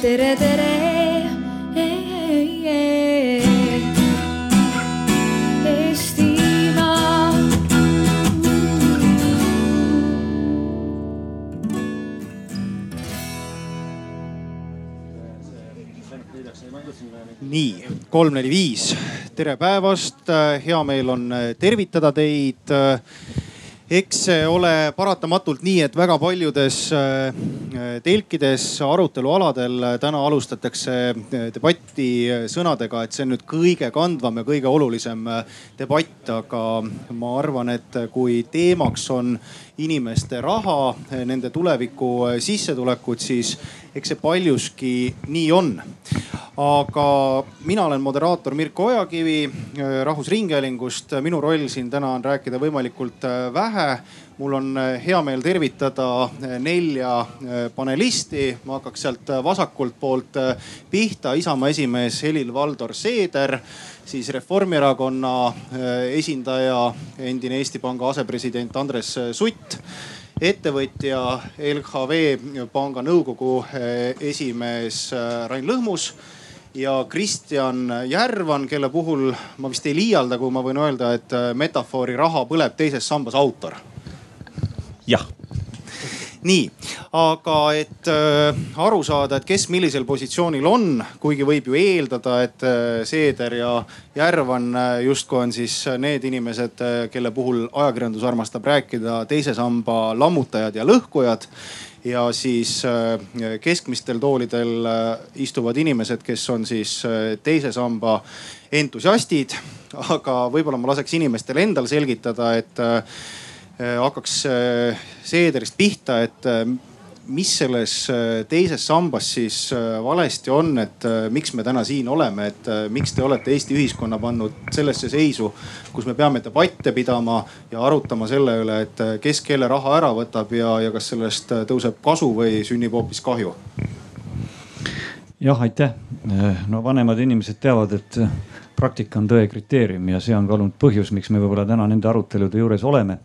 tere, tere. Nii, kolm, neli, viis, tere päevast, hea meel on tervitada teid. Eks see ole paratamatult nii, et väga paljudes äh, telkides arutelualadel täna alustatakse debatti sõnadega, et see on nüüd kõige kandvam ja kõige olulisem debatt, aga ma arvan, et kui teemaks on inimeste raha, nende tuleviku sissetulekud, siis eks see paljuski nii on aga mina olen moderaator Mirko Ojakivi äh, Rahvusringhäälingust. minu roll siin täna on rääkida võimalikult äh, vähe. mul on hea meel tervitada nelja panelisti. ma hakkaks sealt vasakult poolt pihta. Isamaa esimees Helir-Valdor Seeder, siis Reformierakonna esindaja, endine Eesti Panga asepresident Andres Sutt ettevõtja LHV Panga nõukogu esimees Rain Lõhmus ja Kristjan Järvan, kelle puhul ma vist ei liialda, kui ma võin öelda, et äh, metafoori raha põleb teises sambas autor. jah nii, aga et äh, aru saada, et kes millisel positsioonil on, kuigi võib ju eeldada, et äh, Seeder ja Järvan äh, justkui on siis need inimesed, äh, kelle puhul ajakirjandus armastab rääkida teise samba lammutajad ja lõhkujad ja siis äh, keskmistel toolidel äh, istuvad inimesed, kes on siis äh, teise samba entusiastid. aga võib-olla ma laseks inimestel endal selgitada, et hakkaks Seederist pihta, et mis selles äh, teises sambas siis äh, valesti on, et äh, miks me täna siin oleme, et miks te olete Eesti ühiskonna pannud sellesse seisu, kus me peame debatte pidama ja arutama selle üle, et kes kelle raha ära võtab ja, ja kas sellest tõuseb kasu või sünnib hoopis kahju? jah, aitäh. no vanemad inimesed teavad, et praktika on tõe kriteerium ja see on ka olnud põhjus, miks me võib-olla täna nende arutelude juures oleme.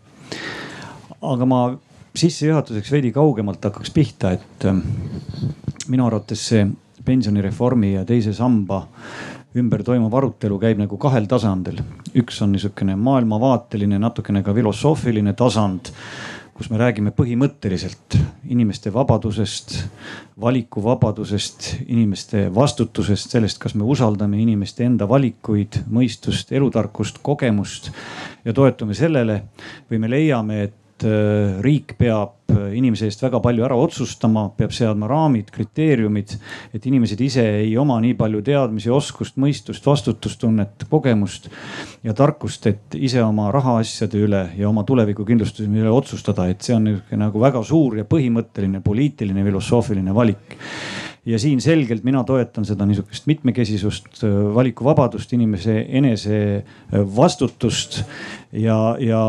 Aga ma sissejuhatuseks veidi kaugemalt hakkaks pihta, et ähm, minu arvates see pensionireformi ja teise samba ümber toimuv arutelu käib nagu kahel tasandil. üks on niisugune maailmavaateline, natukene ka filosoofiline tasand, kus me räägime põhimõtteliselt inimeste vabadusest, valikuvabadusest, inimeste vastutusest, sellest, kas me usaldame inimeste enda valikuid, mõistust, elutarkust, kogemust ja toetume sellele või me leiame, et äh, riik peab äh, inimese eest väga palju ära otsustama, peab seadma raamid, kriteeriumid, et inimesed ise ei oma nii palju teadmisi, oskust, mõistust, vastutustunnet, kogemust ja tarkust, et ise oma rahaasjade üle ja oma tulevikukindlustuse üle otsustada, et see on nagu väga suur ja põhimõtteline poliitiline filosoofiline valik ja siin selgelt mina toetan seda niisugust mitmekesisust, valikuvabadust, inimese enese vastutust. ja, ja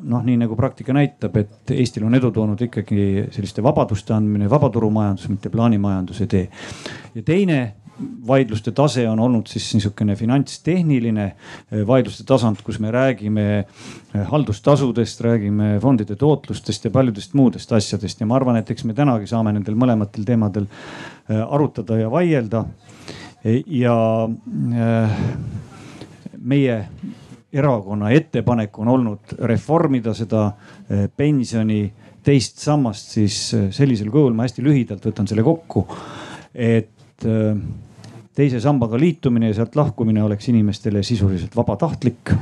noh, nii nagu praktika näitab, et Eestil on edu toonud ikkagi selliste vabaduste andmine, vabaturumajandus, mitte plaanimajanduse tee. ja teine vaidluste tase on olnud siis niisugune finantstehniline eh, vaidluste tasand, kus me räägime eh, haldustasudest, räägime fondide tootlustest ja paljudest muudest asjadest ja ma arvan, et eks me tänagi saame nendel mõlematel teemadel eh, arutada ja vaielda. ja meie erakonna ettepanek on olnud reformida seda pensioni teist sammast siis sellisel kujul, ma hästi lühidalt võtan selle kokku, et teise sambaga liitumine ja sealt lahkumine oleks inimestele sisuliselt vabatahtlik.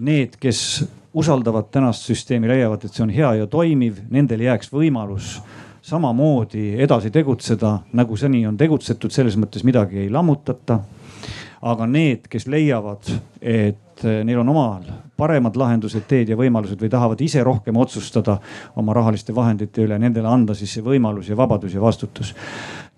Need, kes usaldavad tänast süsteemi, leiavad, et see on hea ja toimiv, nendel jääks võimalus samamoodi edasi tegutseda, nagu seni on tegutsetud, selles mõttes midagi ei lammutata. aga need, kes leiavad, et neil on omal paremad lahendused, teed ja võimalused või tahavad ise rohkem otsustada oma rahaliste vahendite üle, nendele anda siis see võimalus ja vabadus ja vastutus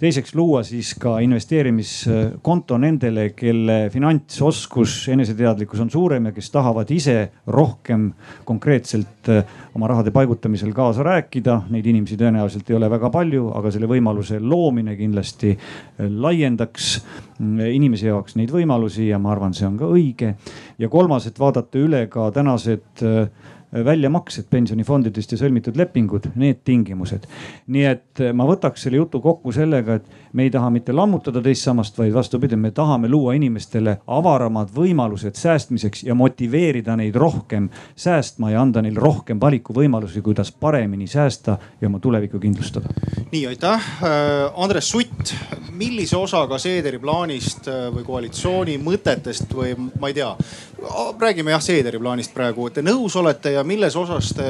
teiseks luua siis ka investeerimiskonto nendele, kelle finantsoskus, eneseteadlikkus on suurem ja kes tahavad ise rohkem konkreetselt äh, oma rahade paigutamisel kaasa rääkida. Neid inimesi tõenäoliselt ei ole väga palju, aga selle võimaluse loomine kindlasti äh, laiendaks mm, inimese jaoks neid võimalusi ja ma arvan, see on ka õige. ja kolmas, et vaadata üle ka tänased äh, väljamaksed pensionifondidest ja sõlmitud lepingud, need tingimused. nii et ma võtaks selle jutu kokku sellega, et me ei taha mitte lammutada teist sammast, vaid vastupidi, me tahame luua inimestele avaramad võimalused säästmiseks ja motiveerida neid rohkem säästma ja anda neile rohkem valikuvõimalusi, kuidas paremini säästa ja oma tulevikku kindlustada. nii, aitäh. Andres Sutt, millise osaga Seederi plaanist või koalitsiooni mõtetest või ma ei tea, räägime jah Seederi plaanist praegu, te nõus olete ja milles osas te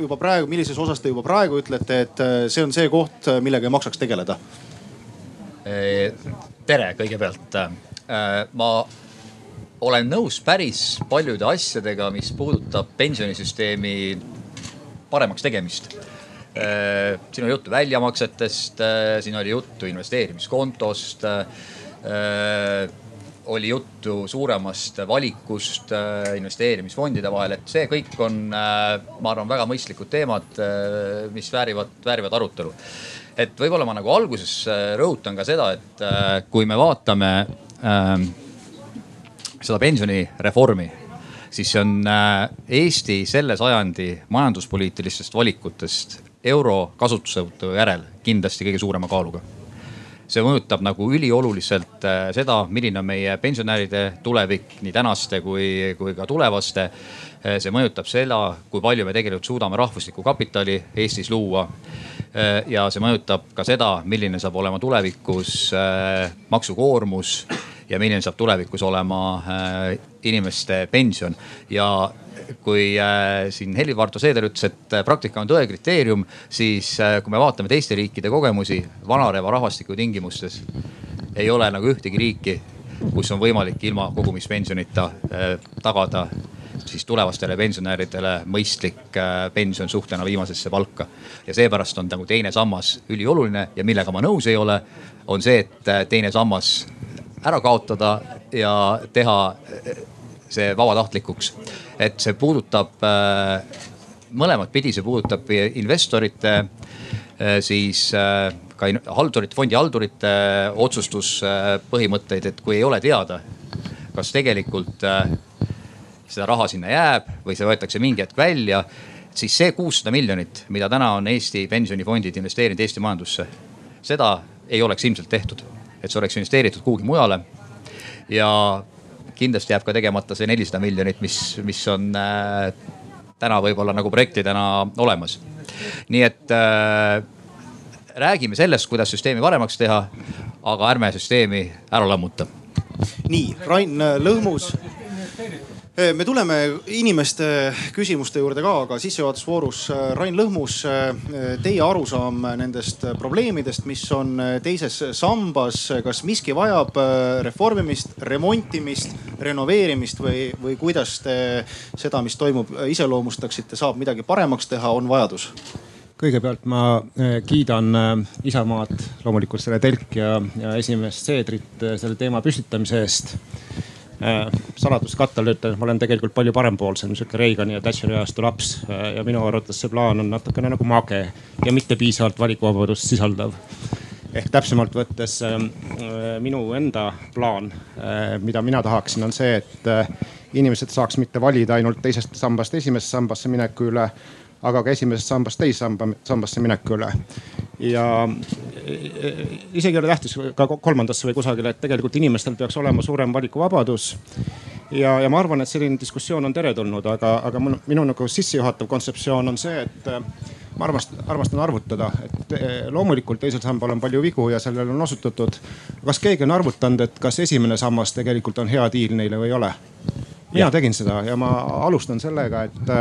juba praegu, millises osas te juba praegu ütlete, et äh, see on see koht, millega ei maksaks tegeleda? Tere kõigepealt. Äh, ma olen nõus päris paljude asjadega, mis puudutab pensionisüsteemi paremaks tegemist. Äh, siin oli juttu väljamaksetest, siin oli juttu investeerimiskontost oli juttu suuremast valikust äh, investeerimisfondide vahel, et see kõik on, äh, ma arvan, väga mõistlikud teemad, äh, mis väärivad, väärivad arutelu. Et võib-olla ma nagu alguses rõhutan ka seda, et kui me vaatame ähm, seda pensionireformi, siis see on Eesti selle sajandi majanduspoliitilistest valikutest euro kasutusele järel kindlasti kõige suurema kaaluga see mõjutab nagu ülioluliselt äh, seda, milline on meie pensionäride tulevik, nii tänaste kui, kui ka tulevaste. Äh, see mõjutab seda, kui palju me tegelikult suudame rahvuslikku kapitali Eestis luua. Äh, ja see mõjutab ka seda, milline saab olema tulevikus maksukoormus ja milline saab tulevikus olema inimeste pension ja kui äh, siin Helir-Varto Seeder ütles, et äh, praktika on tõe kriteerium, siis äh, kui me vaatame teiste riikide kogemusi vanareva rahvastiku tingimustes, ei ole nagu ühtegi riiki, kus on võimalik ilma kogumispensionita tagada siis tulevastele pensionäridele mõistlik pension suhtena viimasesse palka. ja seepärast on nagu teine sammas ülioluline ja millega ma nõus ei ole, on see, et teine sammas ära kaotada ja teha see vabatahtlikuks. et see puudutab äh, mõlemat pidi, see puudutab investorite äh, siis äh, ka haldurite, fondihaldurite otsustuspõhimõtteid, et kui ei ole teada, kas tegelikult seda raha sinna jääb või see võetakse mingi hetk välja, siis see kuussada miljonit, mida täna on Eesti pensionifondid investeerinud Eesti majandusse, seda ei oleks ilmselt tehtud, et see oleks investeeritud kuhugi mujale. ja kindlasti jääb ka tegemata see nelisada miljonit, mis, mis on äh, täna võib-olla nagu projektidena olemas. nii et äh, räägime sellest, kuidas süsteemi paremaks teha, aga ärme süsteemi ära lammuta. nii, Rain Lõhmus Eh, me tuleme inimeste küsimuste juurde ka, aga sissejuhatusvoorus eh, Rain Lõhmus, eh, teie arusaam nendest probleemidest, mis on teises sambas, kas miski vajab reformimist, remontimist, renoveerimist või, või kuidas te seda, mis toimub, iseloomustaksite, saab midagi paremaks teha, on vajadus? kõigepealt ma kiidan Isamaad loomulikult selle telk ja, ja esimest Seedrit selle teema püstitamise eest Äh, saladust katta lööta, ma olen tegelikult palju parempoolsem, sihuke Reagani ja Thatcheri ajastu laps äh, ja minu arvates see plaan on natukene nagu mage ja mitte piisavalt valikuvabadust sisaldav. ehk täpsemalt võttes äh, minu enda plaan, mida mina tahaksin, on see, et inimesed saaks mitte valida ainult teisest sambast esimesse sambasse mineku üle aga ka esimesest sambast teise samba, sambasse mineku üle. Ja isegi ei ole tähtis ka kolmandasse või kusagile, et tegelikult inimestel peaks olema suurem valikuvabadus. ja, ja ma arvan, et selline diskussioon on teretulnud, aga, aga minu, minu nagu sissejuhatav kontseptsioon on see, et ma armastan, armastan arvutada, et eh, loomulikult teisel sambal on palju vigu ja sellele on osutatud. kas keegi on arvutanud, et kas esimene sammas tegelikult on hea diil neile või ei ole? mina tegin seda ja ma alustan sellega, et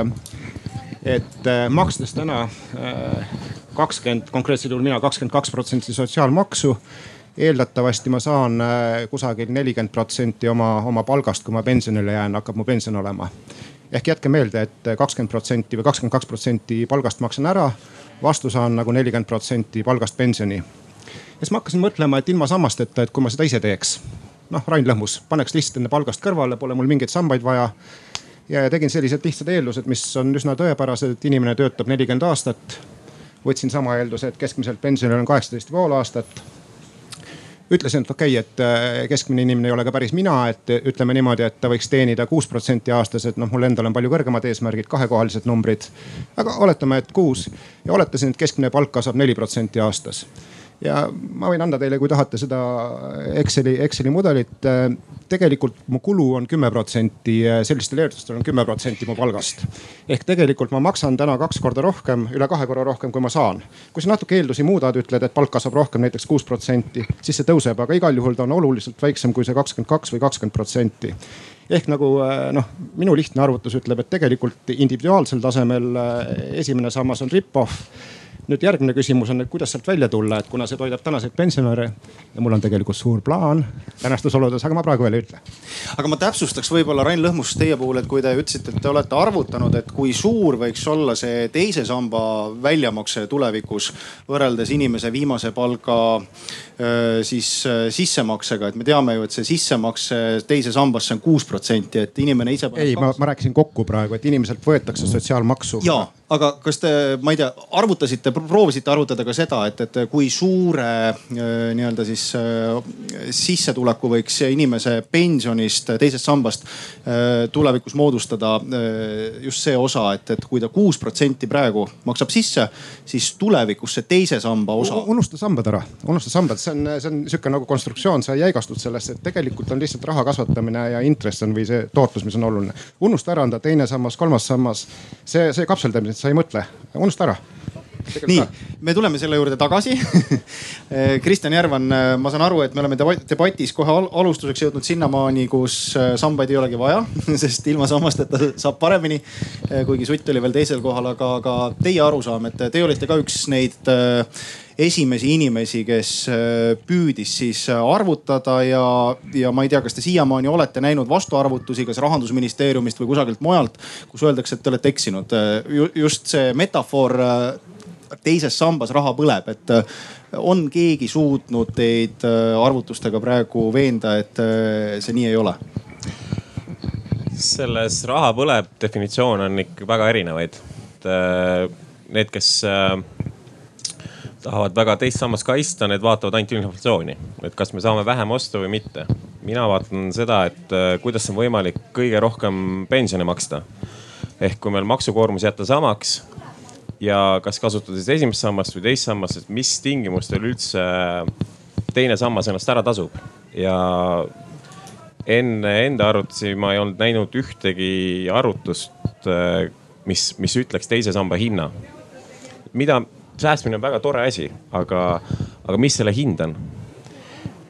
et makstes täna kakskümmend, konkreetsel juhul mina kakskümmend kaks protsenti sotsiaalmaksu eeldatavasti ma saan äh, kusagil nelikümmend protsenti oma, oma palgast, kui ma pensionile jään, hakkab mu pension olema. ehk jätke meelde et, et kakskümmend protsenti või kakskümmend kaks protsenti palgast maksan ära, vastu saan nagu nelikümmend protsenti palgast pensioni. ja siis ma hakkasin mõtlema, et ilma sammasteta, et kui ma seda ise teeks. noh, Rain Lõhmus, paneks lihtsalt enne palgast kõrvale, pole mul mingeid sambaid vaja ja tegin sellised lihtsad eeldused, mis on üsna tõepärased, et inimene töötab nelikümmend aastat. Võtsin sama eelduse, et keskmiselt pensionil on kaheksateist pool aastat. ütlesin, et okei okay,, et äh, keskmine inimene ei ole ka päris mina, et ütleme niimoodi, et ta võiks teenida kuus protsenti aastas, et noh, mul endal on palju kõrgemad eesmärgid, kahekohalised numbrid. aga oletame, et kuus ja oletasin, et keskmine palk kasvab neli protsenti aastas ja ma võin anda teile, kui tahate seda Exceli, Exceli mudelit. tegelikult mu kulu on kümme protsenti, sellistel eeldustel on kümme protsenti mu palgast. ehk tegelikult ma maksan täna kaks korda rohkem, üle kahe korra rohkem, kui ma saan. kui sa natuke eeldusi muudad, ütled, et palk kasvab rohkem, näiteks kuus protsenti, siis see tõuseb, aga igal juhul ta on oluliselt väiksem kui see kakskümmend kaks või kakskümmend protsenti ehk nagu noh, minu lihtne arvutus ütleb, et tegelikult individuaalsel tasemel esimene sammas on rip-off nüüd järgmine küsimus on, et kuidas sealt välja tulla, et kuna see toidab tänaseid pensionäre ja mul on tegelikult suur plaan tänastes oludes, aga ma praegu veel ei ütle. aga ma täpsustaks võib-olla Rain Lõhmus teie puhul, et kui te ütlesite, et te olete arvutanud, et kui suur võiks olla see teise samba väljamakse tulevikus võrreldes inimese viimase palga siis sissemaksega, et me teame ju, et see sissemakse teise sambasse on kuus protsenti, et inimene ise. ei, ma, ma rääkisin kokku praegu, et inimeselt võetakse sotsiaalmaksu. ja, aga kas te, ma ei tea, arvutasite, proovisite arvutada ka seda, et, et kui suure nii-öelda siis sissetuleku võiks inimese pensionist teisest sambast tulevikus moodustada just see osa, et, et kui ta kuus protsenti praegu maksab sisse, siis tulevikus see teise samba osa. unusta sambad ära, unusta sambad, see on, see on sihuke nagu konstruktsioon, sa jäigastud sellest, et tegelikult on lihtsalt raha kasvatamine ja intress on või see tootlus, mis on oluline. unusta ära anda teine sammas, kolmas sammas, see, see kapseldamine, sa ei mõtle, unusta ära. Nii, me tuleme selle juurde tagasi. Kristjan Järvan, ma saan aru, et me oleme debatis kohe alustuseks jõudnud sinnamaani, kus äh, sambaid ei olegi vaja, sest ilma sammasteta saab paremini. Äh, kuigi Sutt oli veel teisel kohal, aga, aga teie arusaam, et te olite ka üks neid äh, esimesi inimesi, kes äh, püüdis siis äh, arvutada ja, ja ma ei tea, kas te siiamaani olete näinud vastuarvutusi, kas rahandusministeeriumist või kusagilt mujalt, kus öeldakse, et te olete eksinud. Äh, just see metafoor teises sambas raha põleb, et on keegi suutnud teid arvutustega praegu veenda, et see nii ei ole? selles raha põleb definitsioon on ikka väga erinevaid. Need, kes tahavad väga teist sammast kaitsta, need vaatavad ainult inflatsiooni, et kas me saame vähem osta või mitte. mina vaatan seda, et äh, kuidas on võimalik kõige rohkem pensione maksta. ehk kui meil maksukoormus jätta samaks ja kas kasutades esimest sammast või teist sammast, et mis tingimustel üldse teine sammas ennast ära tasub ja enne enda arvutusi ma ei olnud näinud ühtegi arvutust, äh, mis, mis ütleks teise samba hinna. mida säästmine on väga tore asi, aga, aga mis selle hind on?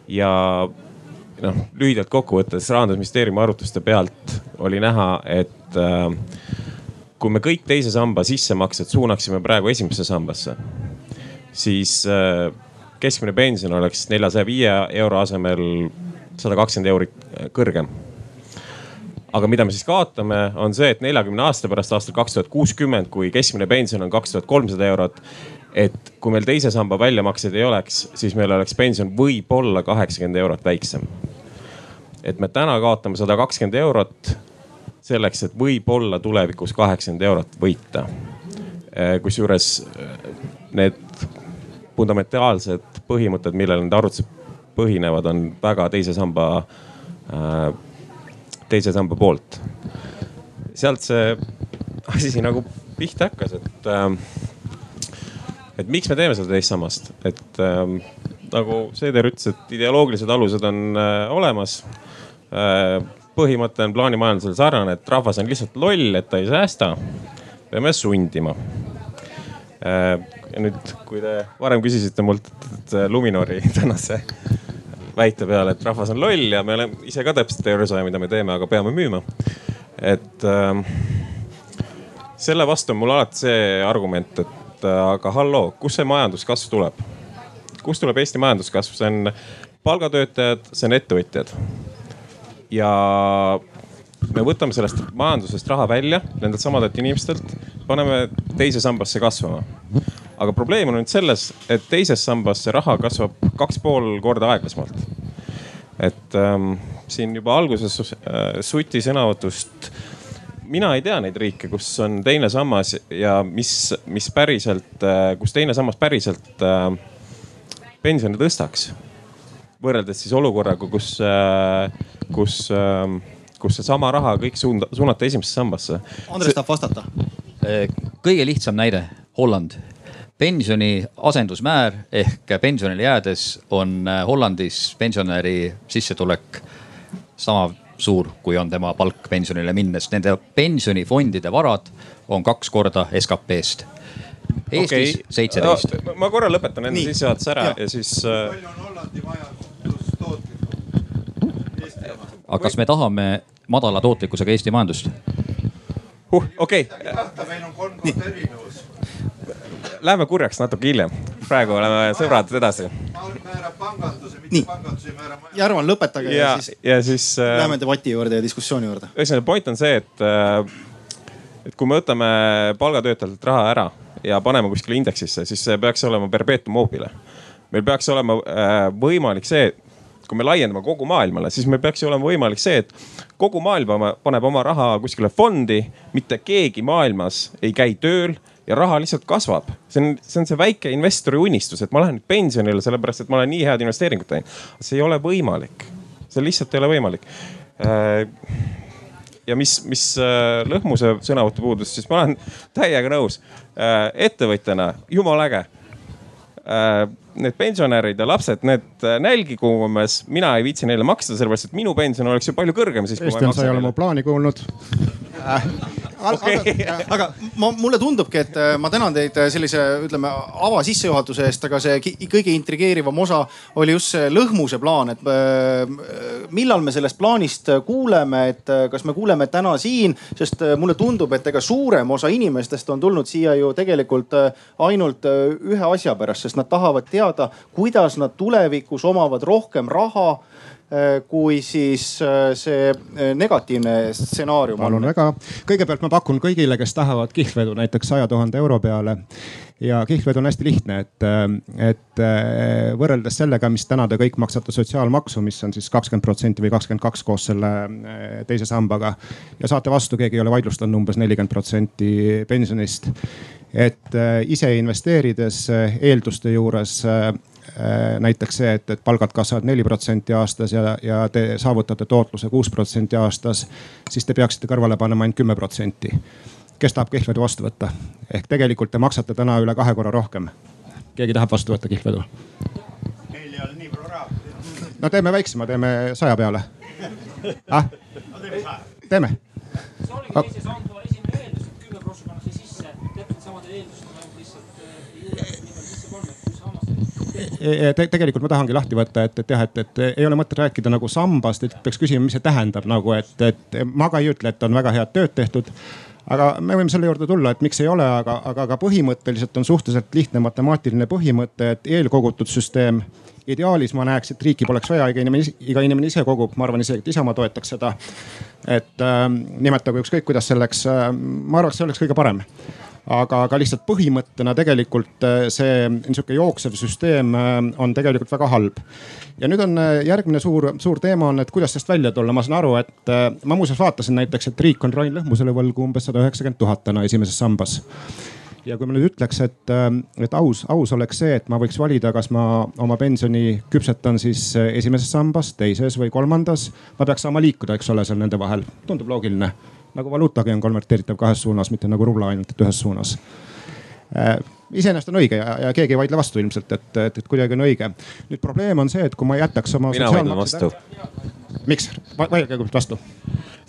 ja noh, lühidalt kokkuvõttes rahandusministeeriumi arvutuste pealt oli näha, et äh, kui me kõik teise samba sissemaksed suunaksime praegu esimesse sambasse, siis äh, keskmine pension oleks neljasaja viie euro asemel sada kakskümmend eurit kõrgem aga mida me siis kaotame, on see, et neljakümne aasta pärast, aastal kaks tuhat kuuskümmend, kui keskmine pension on kaks tuhat kolmsada eurot. Et kui meil teise samba väljamakseid ei oleks, siis meil oleks pension võib-olla kaheksakümmend eurot väiksem. et me täna kaotame sada kakskümmend eurot selleks, et võib-olla tulevikus kaheksakümmend eurot võita. Eh, kusjuures eh, need fundamentaalsed põhimõtted, millel need arvutused põhinevad, on väga teise samba äh, teise samba poolt. sealt see asi nagu pihta hakkas, et et miks me teeme seda teist sammast, et ähm, nagu Seeder ütles, et ideoloogilised alused on äh, olemas äh,. põhimõte on plaanimajandusel sarnane, et rahvas on lihtsalt loll, et ta ei säästa. peame sundima äh,. nüüd, kui te varem küsisite mult Luminori tänase väite peale, et rahvas on loll ja me oleme ise ka täpselt ei saa, mida me teeme, aga peame müüma. et äh, selle vastu on mul alati see argument, et äh, aga halloo, kust see majanduskasv tuleb? kust tuleb Eesti majanduskasv, see on palgatöötajad, see on ettevõtjad. ja me võtame sellest majandusest raha välja nendelt samadelt inimestelt, paneme teise sambasse kasvama aga probleem on nüüd selles, et teises sambas see raha kasvab kaks pool korda aeglasemalt. et ähm, siin juba alguses äh, Suti sõnavõtust, mina ei tea neid riike, kus on teine sammas ja mis, mis päriselt äh,, kus teine sammas päriselt äh, pensione tõstaks võrreldes siis olukorraga, kus, kus, kus seesama raha kõik suunda, suunata esimesse sambasse. Andres tahab vastata. kõige lihtsam näide, Holland pensioni asendusmäär ehk pensionile jäädes on Hollandis pensionäri sissetulek sama suur, kui on tema palk pensionile minnes. Nende pensionifondide varad on kaks korda SKP-st. Eestis seitseteist okay. no,. ma korra lõpetan enda sissejuhatuse ära ja, ja siis. Äh, palju on Hollandi majandus tootlikum? aga kas me tahame madala tootlikkusega Eesti majandust? huh, okei okay.. meil on kolm kohta erinevus. Läheme kurjaks natuke hiljem, praegu oleme sõbrad edasi. määrab panganduse, mitte pangandus ei määra majandust. Järvan, lõpetage ja, ja siis, ja siis äh, läheme debati juurde ja diskussiooni juurde. ühesõnaga point on see, et, äh, et kui me võtame palgatöötajatelt raha ära ja paneme kuskile indeksisse, siis see peaks olema perpetuum mobile. meil peaks olema äh, võimalik see, kui me laiendame kogu maailmale, siis meil peaks ju olema võimalik see, et kogu maailm paneb oma raha kuskile fondi, mitte keegi maailmas ei käi tööl ja raha lihtsalt kasvab. see on, see on see väike investori unistus, et ma lähen nüüd pensionile, sellepärast et ma olen nii head investeeringut teinud. see ei ole võimalik, see lihtsalt ei ole võimalik. Äh, ja mis, mis äh, Lõhmuse sõnavõttu puudus, siis ma olen täiega nõus. Äh, ettevõtjana jumala äge need pensionärid ja lapsed, need nälgigu umbes, mina ei viitsi neile maksta, sellepärast et minu pension oleks ju palju kõrgem siis. Kristjan, sa ei ole mu plaani kuulnud okay. aga, aga ma, mulle tundubki, et äh, ma tänan teid äh, sellise, ütleme avasissejuhatuse eest, aga see kõige intrigeerivam osa oli just see lõhmuse plaan, et äh, millal me sellest plaanist kuuleme, et kas me kuuleme täna siin, sest mulle tundub, et ega suurem osa inimestest on tulnud siia ju tegelikult ainult ühe asja pärast, sest nad tahavad teada, kuidas nad tulevikus omavad rohkem raha kui siis äh, see äh, negatiivne stsenaarium on. palun väga. kõigepealt ma pakun kõigile, kes tahavad kihlvedu näiteks saja tuhande euro peale ja kihlvedu on hästi lihtne, et, et võrreldes sellega, mis täna te kõik maksate sotsiaalmaksu, mis on siis kakskümmend protsenti või kakskümmend kaks koos selle teise sambaga. ja saate vastu, keegi ei ole vaidlustanud umbes nelikümmend protsenti pensionist. et ise investeerides eelduste juures näiteks see, et, et palgad kasvavad neli protsenti aastas ja, ja te saavutate tootluse kuus protsenti aastas, siis te peaksite kõrvale panema ainult kümme protsenti. kes tahab kihlvedu vastu võtta? ehk tegelikult te maksate täna üle kahe korra rohkem. keegi tahab vastu võtta kihlvedu? meil ei ole nii palju raha. no teeme väiksema, teeme saja peale ah?. teeme. see oligi teise samba esimene eeldus, et kümme prossa pannakse sisse täpselt samadel eeldustel ainult lihtsalt te, tegelikult ma tahangi lahti võtta, et, et jah, et, et ei ole mõtet rääkida nagu sambast, et peaks küsima, mis see tähendab nagu, et, et ma ka ei ütle, et on väga head tööd tehtud aga me võime selle juurde tulla, et miks ei ole, aga, aga ka põhimõtteliselt on suhteliselt lihtne matemaatiline põhimõte, et eelkogutud süsteem. ideaalis ma näeks, et riiki poleks vaja, iga inimene, iga inimene ise kogub, ma arvan isegi, et Isamaa toetaks seda. et äh, nimetagu ükskõik kuidas selleks äh,, ma arvaks, see oleks kõige parem aga, aga lihtsalt põhimõttena tegelikult äh, see niisugune jooksev süsteem äh, on tegelikult väga halb. ja nüüd on äh, järgmine suur, suur teema on, et kuidas sellest välja tulla, ma saan aru, et ma muuseas vaatasin näiteks, et riik on Rain Lõhmusele võlgu umbes sada üheksakümmend tuhat täna esimeses sambas ja kui ma nüüd ütleks, et, et aus, aus oleks see, et ma võiks valida, kas ma oma pensioni küpsetan siis esimeses sambas, teises või kolmandas. ma peaks saama liikuda, eks ole, seal nende vahel, tundub loogiline nagu valuutagi on konverteeritav kahes suunas, mitte nagu rubla ainult, et ühes suunas äh, iseenesest on õige ja, ja keegi ei vaidle vastu ilmselt, et, et, et kuidagi on õige. nüüd probleem on see, et kui ma jätaks oma. mina vaidlen vastu. miks, vaidle kõigepealt vastu.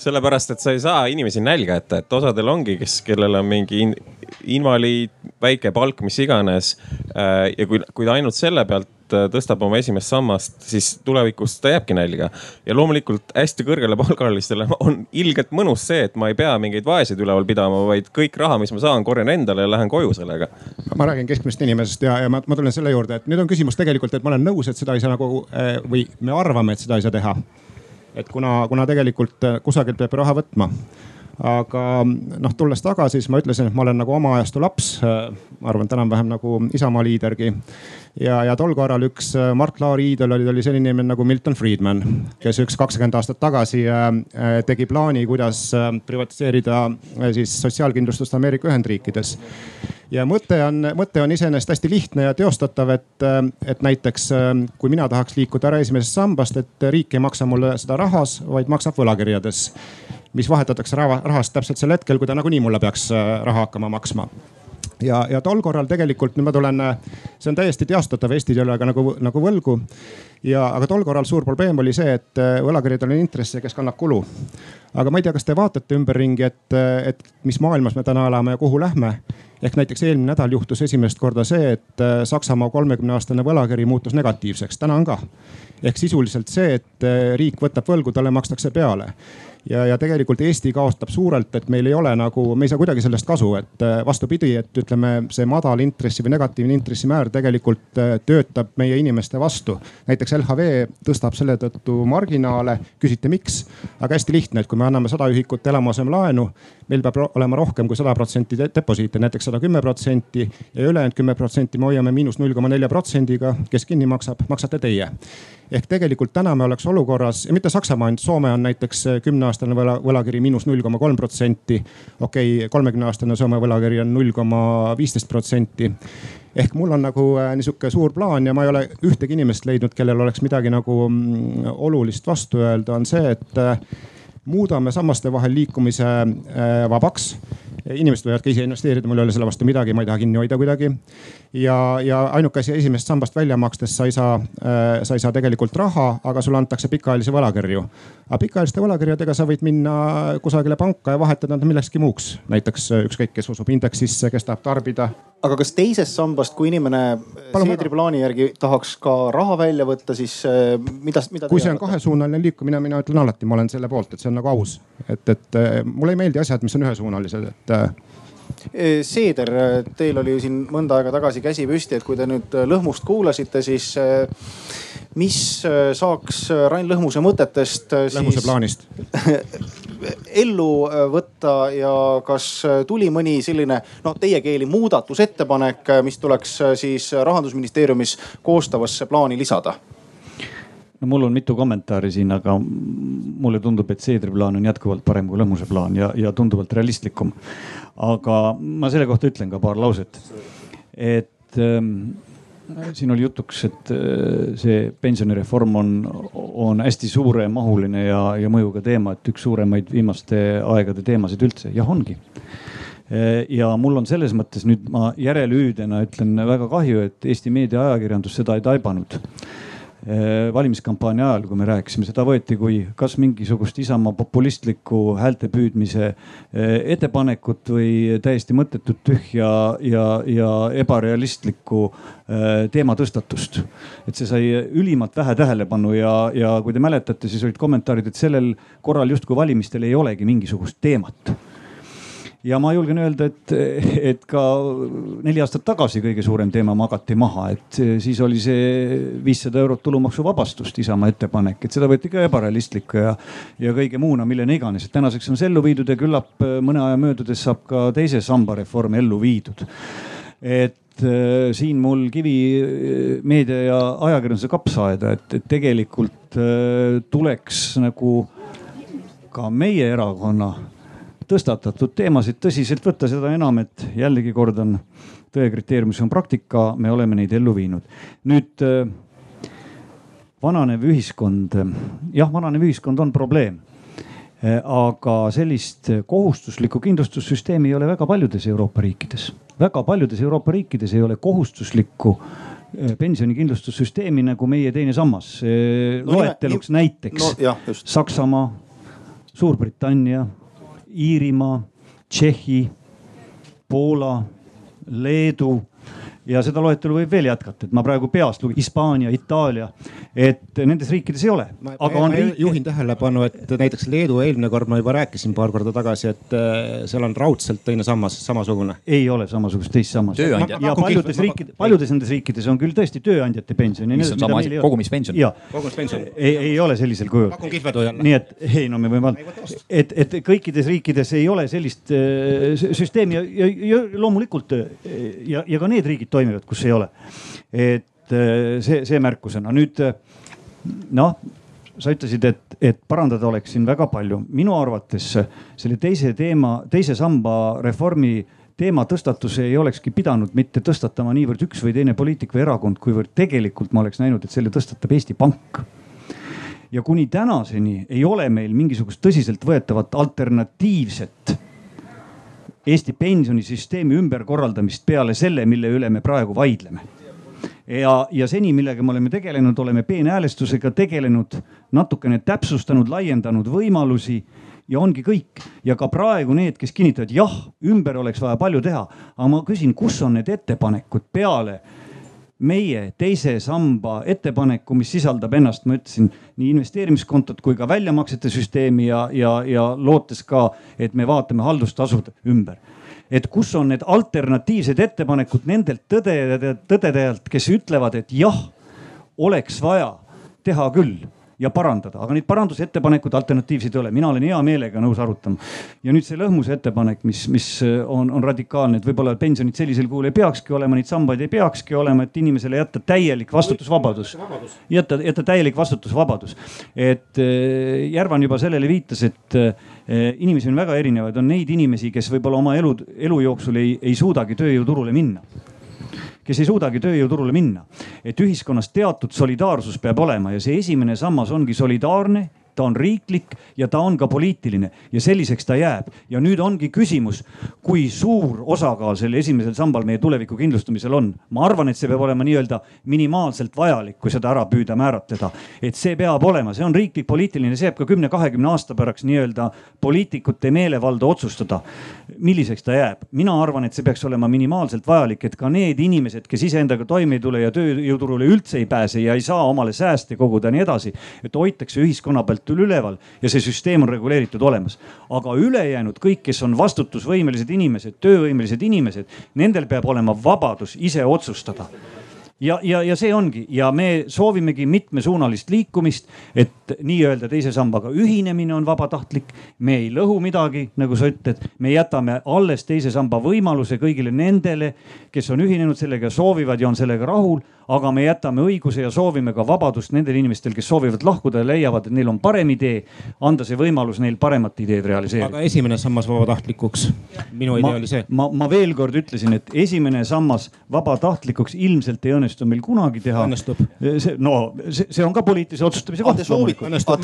sellepärast, et sa ei saa inimesi nälga jätta, et osadel ongi, kes, kellel on mingi in, invaliid, väike palk, mis iganes. Äh, ja kui, kui ainult selle pealt tõstab oma esimest sammast, siis tulevikus ta jääbki nälga. ja loomulikult hästi kõrgele palgalistele on ilgelt mõnus see, et ma ei pea mingeid vaeseid üleval pidama, vaid kõik raha, mis ma saan, korjan endale ja lähen koju sellega. ma räägin keskmisest inimesest ja, ja ma, ma tulen selle juurde, et nüüd on küsimus tegelikult, et ma olen nõus, et seda ei saa nagu äh, või me arvame, et seda ei saa teha. et kuna, kuna tegelikult kusagilt peab raha võtma aga noh, tulles tagasi, siis ma ütlesin, et ma olen nagu oma ajastu laps. ma arvan, et enam-vähem nagu Isamaa liidergi. ja, ja tol korral üks äh, Mart Laari iidol oli, oli selline inimene nagu Milton Friedman, kes üks kakskümmend aastat tagasi äh, äh, tegi plaani, kuidas privatiseerida siis sotsiaalkindlustust Ameerika Ühendriikides ja mõte on, mõte on iseenesest hästi lihtne ja teostatav, et, et näiteks kui mina tahaks liikuda ära esimesest sambast, et riik ei maksa mulle seda rahas, vaid maksab võlakirjades mis vahetatakse raha, rahast täpselt sel hetkel, kui ta nagunii mulle peaks raha hakkama maksma ja, ja tol korral tegelikult nüüd ma tulen, see on täiesti teostatav, Eesti ei ole ka nagu, nagu võlgu. ja, aga tol korral suur probleem oli see, et äh, võlakirjadel on intresse, kes kannab kulu. aga ma ei tea, kas te vaatate ümberringi, et, et mis maailmas me täna elame ja kuhu lähme ehk näiteks eelmine nädal juhtus esimest korda see, et äh, Saksamaa kolmekümne aastane võlakiri muutus negatiivseks, täna on ka. ehk sisuliselt see, et äh, riik võtab võlgu, talle makstakse peale ja, ja tegelikult Eesti kaotab suurelt, et meil ei ole nagu, me ei saa kuidagi sellest kasu, et äh, vastupidi, et ütleme, see madal intressi või negatiivne intressimäär tegelikult äh, töötab meie inimeste vastu. näiteks LHV tõstab selle tõttu marginaale, küsite miks? aga hästi lihtne, et kui me anname sada ühikut eluasemelaenu, meil peab olema rohkem kui sada protsenti deposiite, näiteks sada kümme protsenti ja ülejäänud kümme protsenti me hoiame miinus null koma nelja protsendiga. kes kinni maksab, maksate teie ehk tegelikult täna me oleks olukorras mitte Saksamaa ainult, Soome on näiteks äh, kümneaastane võla, võlakiri miinus null koma kolm protsenti. okei okay,, kolmekümne aastane Soome võlakiri on null koma viisteist protsenti ehk mul on nagu äh, niisugune suur plaan ja ma ei ole ühtegi inimest leidnud, kellel oleks midagi nagu mm, olulist vastu öelda, on see, et äh, muudame sammaste vahel liikumise vabaks inimesed võivad ka ise investeerida, mul ei ole selle vastu midagi, ma ei taha kinni hoida kuidagi. Ja, ja ainuke asi esimesest sambast välja makstes sa ei saa äh,, sa ei saa tegelikult raha, aga sulle antakse pikaajalisi võlakirju. aga pikaajaliste võlakirjadega sa võid minna kusagile panka ja vahetada nad millekski muuks, näiteks äh, ükskõik, kes usub indeksisse, kes tahab tarbida. aga kas teisest sambast, kui inimene Seedri plaani järgi tahaks ka raha välja võtta, siis äh, mida, mida? kui see on kahesuunaline liikumine, mina ütlen alati, ma olen selle poolt, et see on nagu aus, et, et äh, mulle ei meeldi asjad, mis on ühesuunalised, et Eh, Seeder, teil oli siin mõnda aega tagasi käsi püsti, et kui te nüüd Lõhmust kuulasite, siis eh, mis eh, saaks Rain Lõhmuse mõtetest. Lõhmuse siis... plaanist ellu võtta ja kas tuli mõni selline noh, teie keeli muudatusettepanek, mis tuleks siis rahandusministeeriumis koostavasse plaani lisada? no mul on mitu kommentaari siin, aga mulle tundub, et Seedri plaan on jätkuvalt parem kui Lõhmuse plaan ja, ja tunduvalt realistlikum. Aga ma selle kohta ütlen ka paar lauset. et ähm, siin oli jutuks, et äh, see pensionireform on, on hästi suuremahuline ja, ja mõjuga teema, et üks suuremaid viimaste aegade teemasid üldse. jah, ongi äh, ja mul on selles mõttes nüüd ma järelhüüdena ütlen väga kahju, et Eesti meediaajakirjandus seda ei taibanud valimiskampaania ajal, kui me rääkisime, seda võeti kui kas mingisugust Isamaa populistlikku häälte püüdmise eh, ettepanekut või täiesti mõttetut tühja ja, ja ebarealistlikku eh, teematõstatust. et see sai ülimalt vähe tähelepanu ja, ja kui te mäletate, siis olid kommentaarid, et sellel korral justkui valimistel ei olegi mingisugust teemat ja ma julgen öelda, et, et ka neli aastat tagasi kõige suurem teema magati maha, et siis oli see viissada eurot tulumaksuvabastust Isamaa ettepanek, et seda võeti ka ebarealistliku ja, ja kõige muuna, millena iganes, et tänaseks on see ellu viidud ja küllap mõne aja möödudes saab ka teise samba reform ellu viidud. et äh, siin mul kivi meedia ja ajakirjanduse kapsaaeda, et, et tegelikult äh, tuleks nagu ka meie erakonna tõstatatud teemasid tõsiselt võtta, seda enam, et jällegi kordan, tõe kriteeriumis on praktika, me oleme neid ellu viinud. nüüd äh, vananev ühiskond, jah, vananev ühiskond on probleem äh, aga sellist kohustuslikku kindlustussüsteemi ei ole väga paljudes Euroopa riikides. väga paljudes Euroopa riikides ei ole kohustuslikku äh, pensionikindlustussüsteemi nagu meie teine sammas. loeteluks no, näiteks no, jah, Saksamaa, Suurbritannia, Iirimaa, Tšehhi, Poola, Leedu ja seda loetelu võib veel jätkata, et ma praegu peast lugen, Hispaania, Itaalia, et nendes riikides ei ole. aga on riik... juhin tähelepanu, et näiteks Leedu eelmine kord ma juba rääkisin paar korda tagasi, et äh, seal on raudselt teine sammas samasugune. ei ole samasugust teist sammast. ja paljudes riikides, paljudes nendes riikides on küll tõesti tööandjate pension. mis on sama asi, kogumispension. kogumispension. ei, ei ole sellisel kujul. pakun kihvedu jälle. nii et ei no me võime, et, et kõikides riikides ei ole sellist äh, süsteemi ja, ja, ja loomulikult äh, ja, ja ka need riigid toimivad, kus ei ole. et äh, see, see märkusena nüüd äh, noh sa ütlesid, et, et parandada oleks siin väga palju. minu arvates selle teise teema, teise samba reformi teema tõstatus ei olekski pidanud mitte tõstatama niivõrd üks või teine poliitik või erakond, kuivõrd tegelikult ma oleks näinud, et selle tõstatab Eesti Pank. ja kuni tänaseni ei ole meil mingisugust tõsiseltvõetavat alternatiivset Eesti pensionisüsteemi ümberkorraldamist peale selle, mille üle me praegu vaidleme ja, ja seni, millega me oleme tegelenud, oleme peenhäälestusega tegelenud, natukene täpsustanud, laiendanud võimalusi ja ongi kõik. ja ka praegu need, kes kinnitavad, jah, ümber oleks vaja palju teha, aga ma küsin, kus on need ettepanekud peale meie teise samba ettepaneku, mis sisaldab ennast, ma ütlesin, nii investeerimiskontot kui ka väljamaksete süsteemi ja, ja, ja lootes ka, et me vaatame haldustasud ümber. Et kus on need alternatiivsed ettepanekud nendelt tõdedajalt, kes ütlevad, et jah, oleks vaja teha küll ja parandada, aga neid parandusettepanekuid alternatiivseid ei ole, mina olen hea meelega nõus arutama. ja nüüd see lõhmuse ettepanek, mis, mis on, on radikaalne, et võib-olla pensionid sellisel kujul ei peakski olema, neid sambaid ei peakski olema, et inimesele jätta täielik vastutusvabadus. jätta, jätta täielik vastutusvabadus. et eh, Järvan juba sellele viitas, et eh, inimesi on väga erinevaid, on neid inimesi, kes võib-olla oma elu, elu jooksul ei, ei suudagi tööjõuturule minna kes ei suudagi tööjõuturule minna. et ühiskonnas teatud solidaarsus peab olema ja see esimene sammas ongi solidaarne ta on riiklik ja ta on ka poliitiline ja selliseks ta jääb. ja nüüd ongi küsimus, kui suur osakaal sellel esimesel sambal meie tuleviku kindlustamisel on. ma arvan, et see peab olema nii-öelda minimaalselt vajalik, kui seda ära püüda määratleda. et see peab olema, see on riiklik poliitiline, see jääb ka kümne-kahekümne aasta pärast nii-öelda poliitikute meelevalda otsustada, milliseks ta jääb. mina arvan, et see peaks olema minimaalselt vajalik, et ka need inimesed, kes iseendaga toime ei tule ja tööjõuturule üldse ei pääse ja ei saa omale sääste koguda ja nii edasi, et hoitakse ühiskonna pealt pealt üleval ja see süsteem on reguleeritud olemas. aga ülejäänud kõik, kes on vastutusvõimelised inimesed, töövõimelised inimesed, nendel peab olema vabadus ise otsustada ja, ja, ja see ongi ja me soovimegi mitmesuunalist liikumist, et nii-öelda teise sambaga ühinemine on vabatahtlik. me ei lõhu midagi, nagu sa ütled, me jätame alles teise samba võimaluse kõigile nendele, kes on ühinenud sellega, soovivad ja on sellega rahul aga me jätame õiguse ja soovime ka vabadust nendel inimestel, kes soovivad lahkuda ja leiavad, et neil on parem idee, anda see võimalus neil paremat ideed realiseerida. aga esimene sammas vabatahtlikuks, minu idee oli see. ma, ma veel kord ütlesin, et esimene sammas vabatahtlikuks ilmselt ei õnnestu meil kunagi teha. õnnestub. see, no see, see on ka poliitilise otsustamise koht.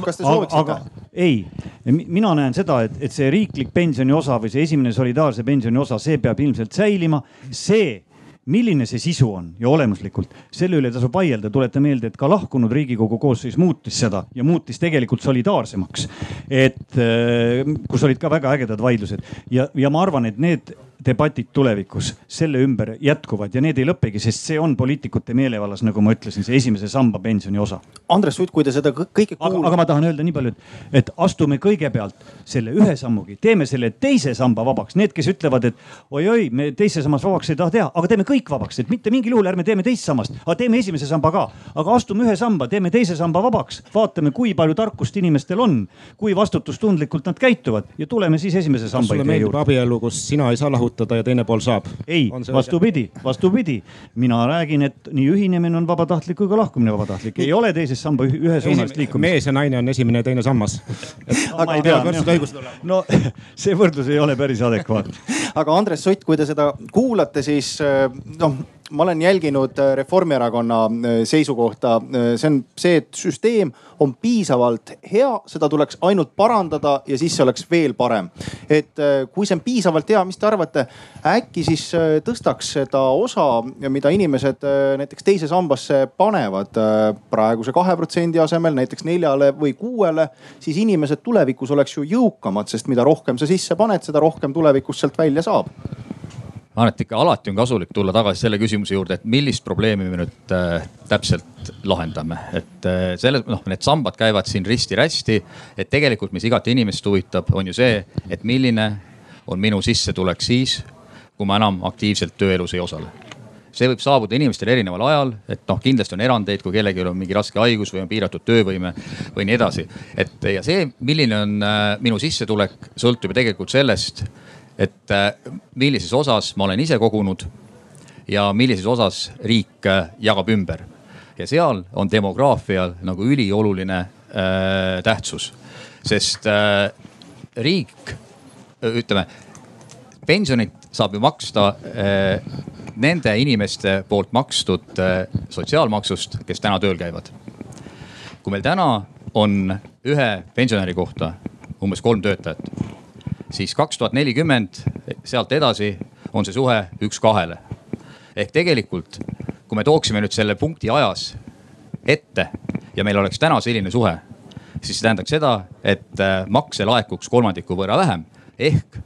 kas te sooviksite? ei, mina näen seda, et, et see riiklik pensioni osa või see esimene solidaarse pensioni osa, see peab ilmselt säilima. see milline see sisu on ja olemuslikult, selle üle tasub vaielda. tuletan meelde, et ka lahkunud Riigikogu koosseis muutis seda ja muutis tegelikult solidaarsemaks. et äh, kus olid ka väga ägedad vaidlused ja, ja ma arvan, et need debatid tulevikus selle ümber jätkuvad ja need ei lõpegi, sest see on poliitikute meelevallas, nagu ma ütlesin, see esimese samba pensioni osa. Andres Sutt, kui te seda kõike kuulate. aga ma tahan öelda nii palju, et, et astume kõigepealt selle ühe sammugi, teeme selle teise samba vabaks. Need, kes ütlevad, et oi-oi, me teise sammast vabaks ei taha teha, aga teeme kõik vabaks, et mitte mingil juhul ärme teeme teist sammast, aga teeme esimese samba ka. aga astume ühe samba, teeme teise samba vabaks, vaatame, kui palju tarkust inimestel on, kui vastutustundlikult nad käituvad ja tuleme siis esimese samba idee juurde. sulle meeldib abielu, kus sina ei saa lahutada lahutada ja teine pool saab. ei, vastupidi, vastupidi. mina räägin, et nii ühinemine on vabatahtlik kui ka lahkumine vabatahtlik. ei ole teises samba ühesuunalist liikumist. mees ja naine on esimene ja teine sammas. aga ei tea, no see võrdlus ei ole päris adekvaatne. aga Andres Sutt, kui te seda kuulate, siis noh ma olen jälginud äh, Reformierakonna äh, seisukohta. Äh, see on see, et süsteem on piisavalt hea, seda tuleks ainult parandada ja siis see oleks veel parem. et kui see on piisavalt hea, mis te arvate, äkki siis tõstaks seda osa, mida inimesed näiteks teise sambasse panevad praeguse kahe protsendi asemel näiteks neljale või kuuele, siis inimesed tulevikus oleks ju jõukamad, sest mida rohkem sa sisse paned, seda rohkem tulevikus sealt välja saab ma arvan, et ikka alati on kasulik tulla tagasi selle küsimuse juurde, et millist probleemi me nüüd äh, täpselt lahendame. et äh, selles, noh, need sambad käivad siin risti-rästi. et tegelikult, mis igat inimest huvitab, on ju see, et milline on minu sissetulek siis, kui ma enam aktiivselt tööelus ei osale see võib saabuda inimestel erineval ajal, et noh, kindlasti on erandeid, kui kellelgi on mingi raske haigus või on piiratud töövõime või nii edasi. et ja see, milline on äh, minu sissetulek, sõltub ju tegelikult sellest et äh, millises osas ma olen ise kogunud ja millises osas riik äh, jagab ümber. ja seal on demograafial nagu ülioluline äh, tähtsus, sest äh, riik, ütleme pensionit saab ju maksta äh, nende inimeste poolt makstud äh, sotsiaalmaksust, kes täna tööl käivad. kui meil täna on ühe pensionäri kohta umbes kolm töötajat, siis kaks tuhat nelikümmend sealt edasi on see suhe üks kahele. ehk tegelikult, kui me tooksime nüüd selle punkti ajas ette ja meil oleks täna selline suhe, siis see tähendaks seda, et äh, makse laekuks kolmandiku võrra vähem. ehk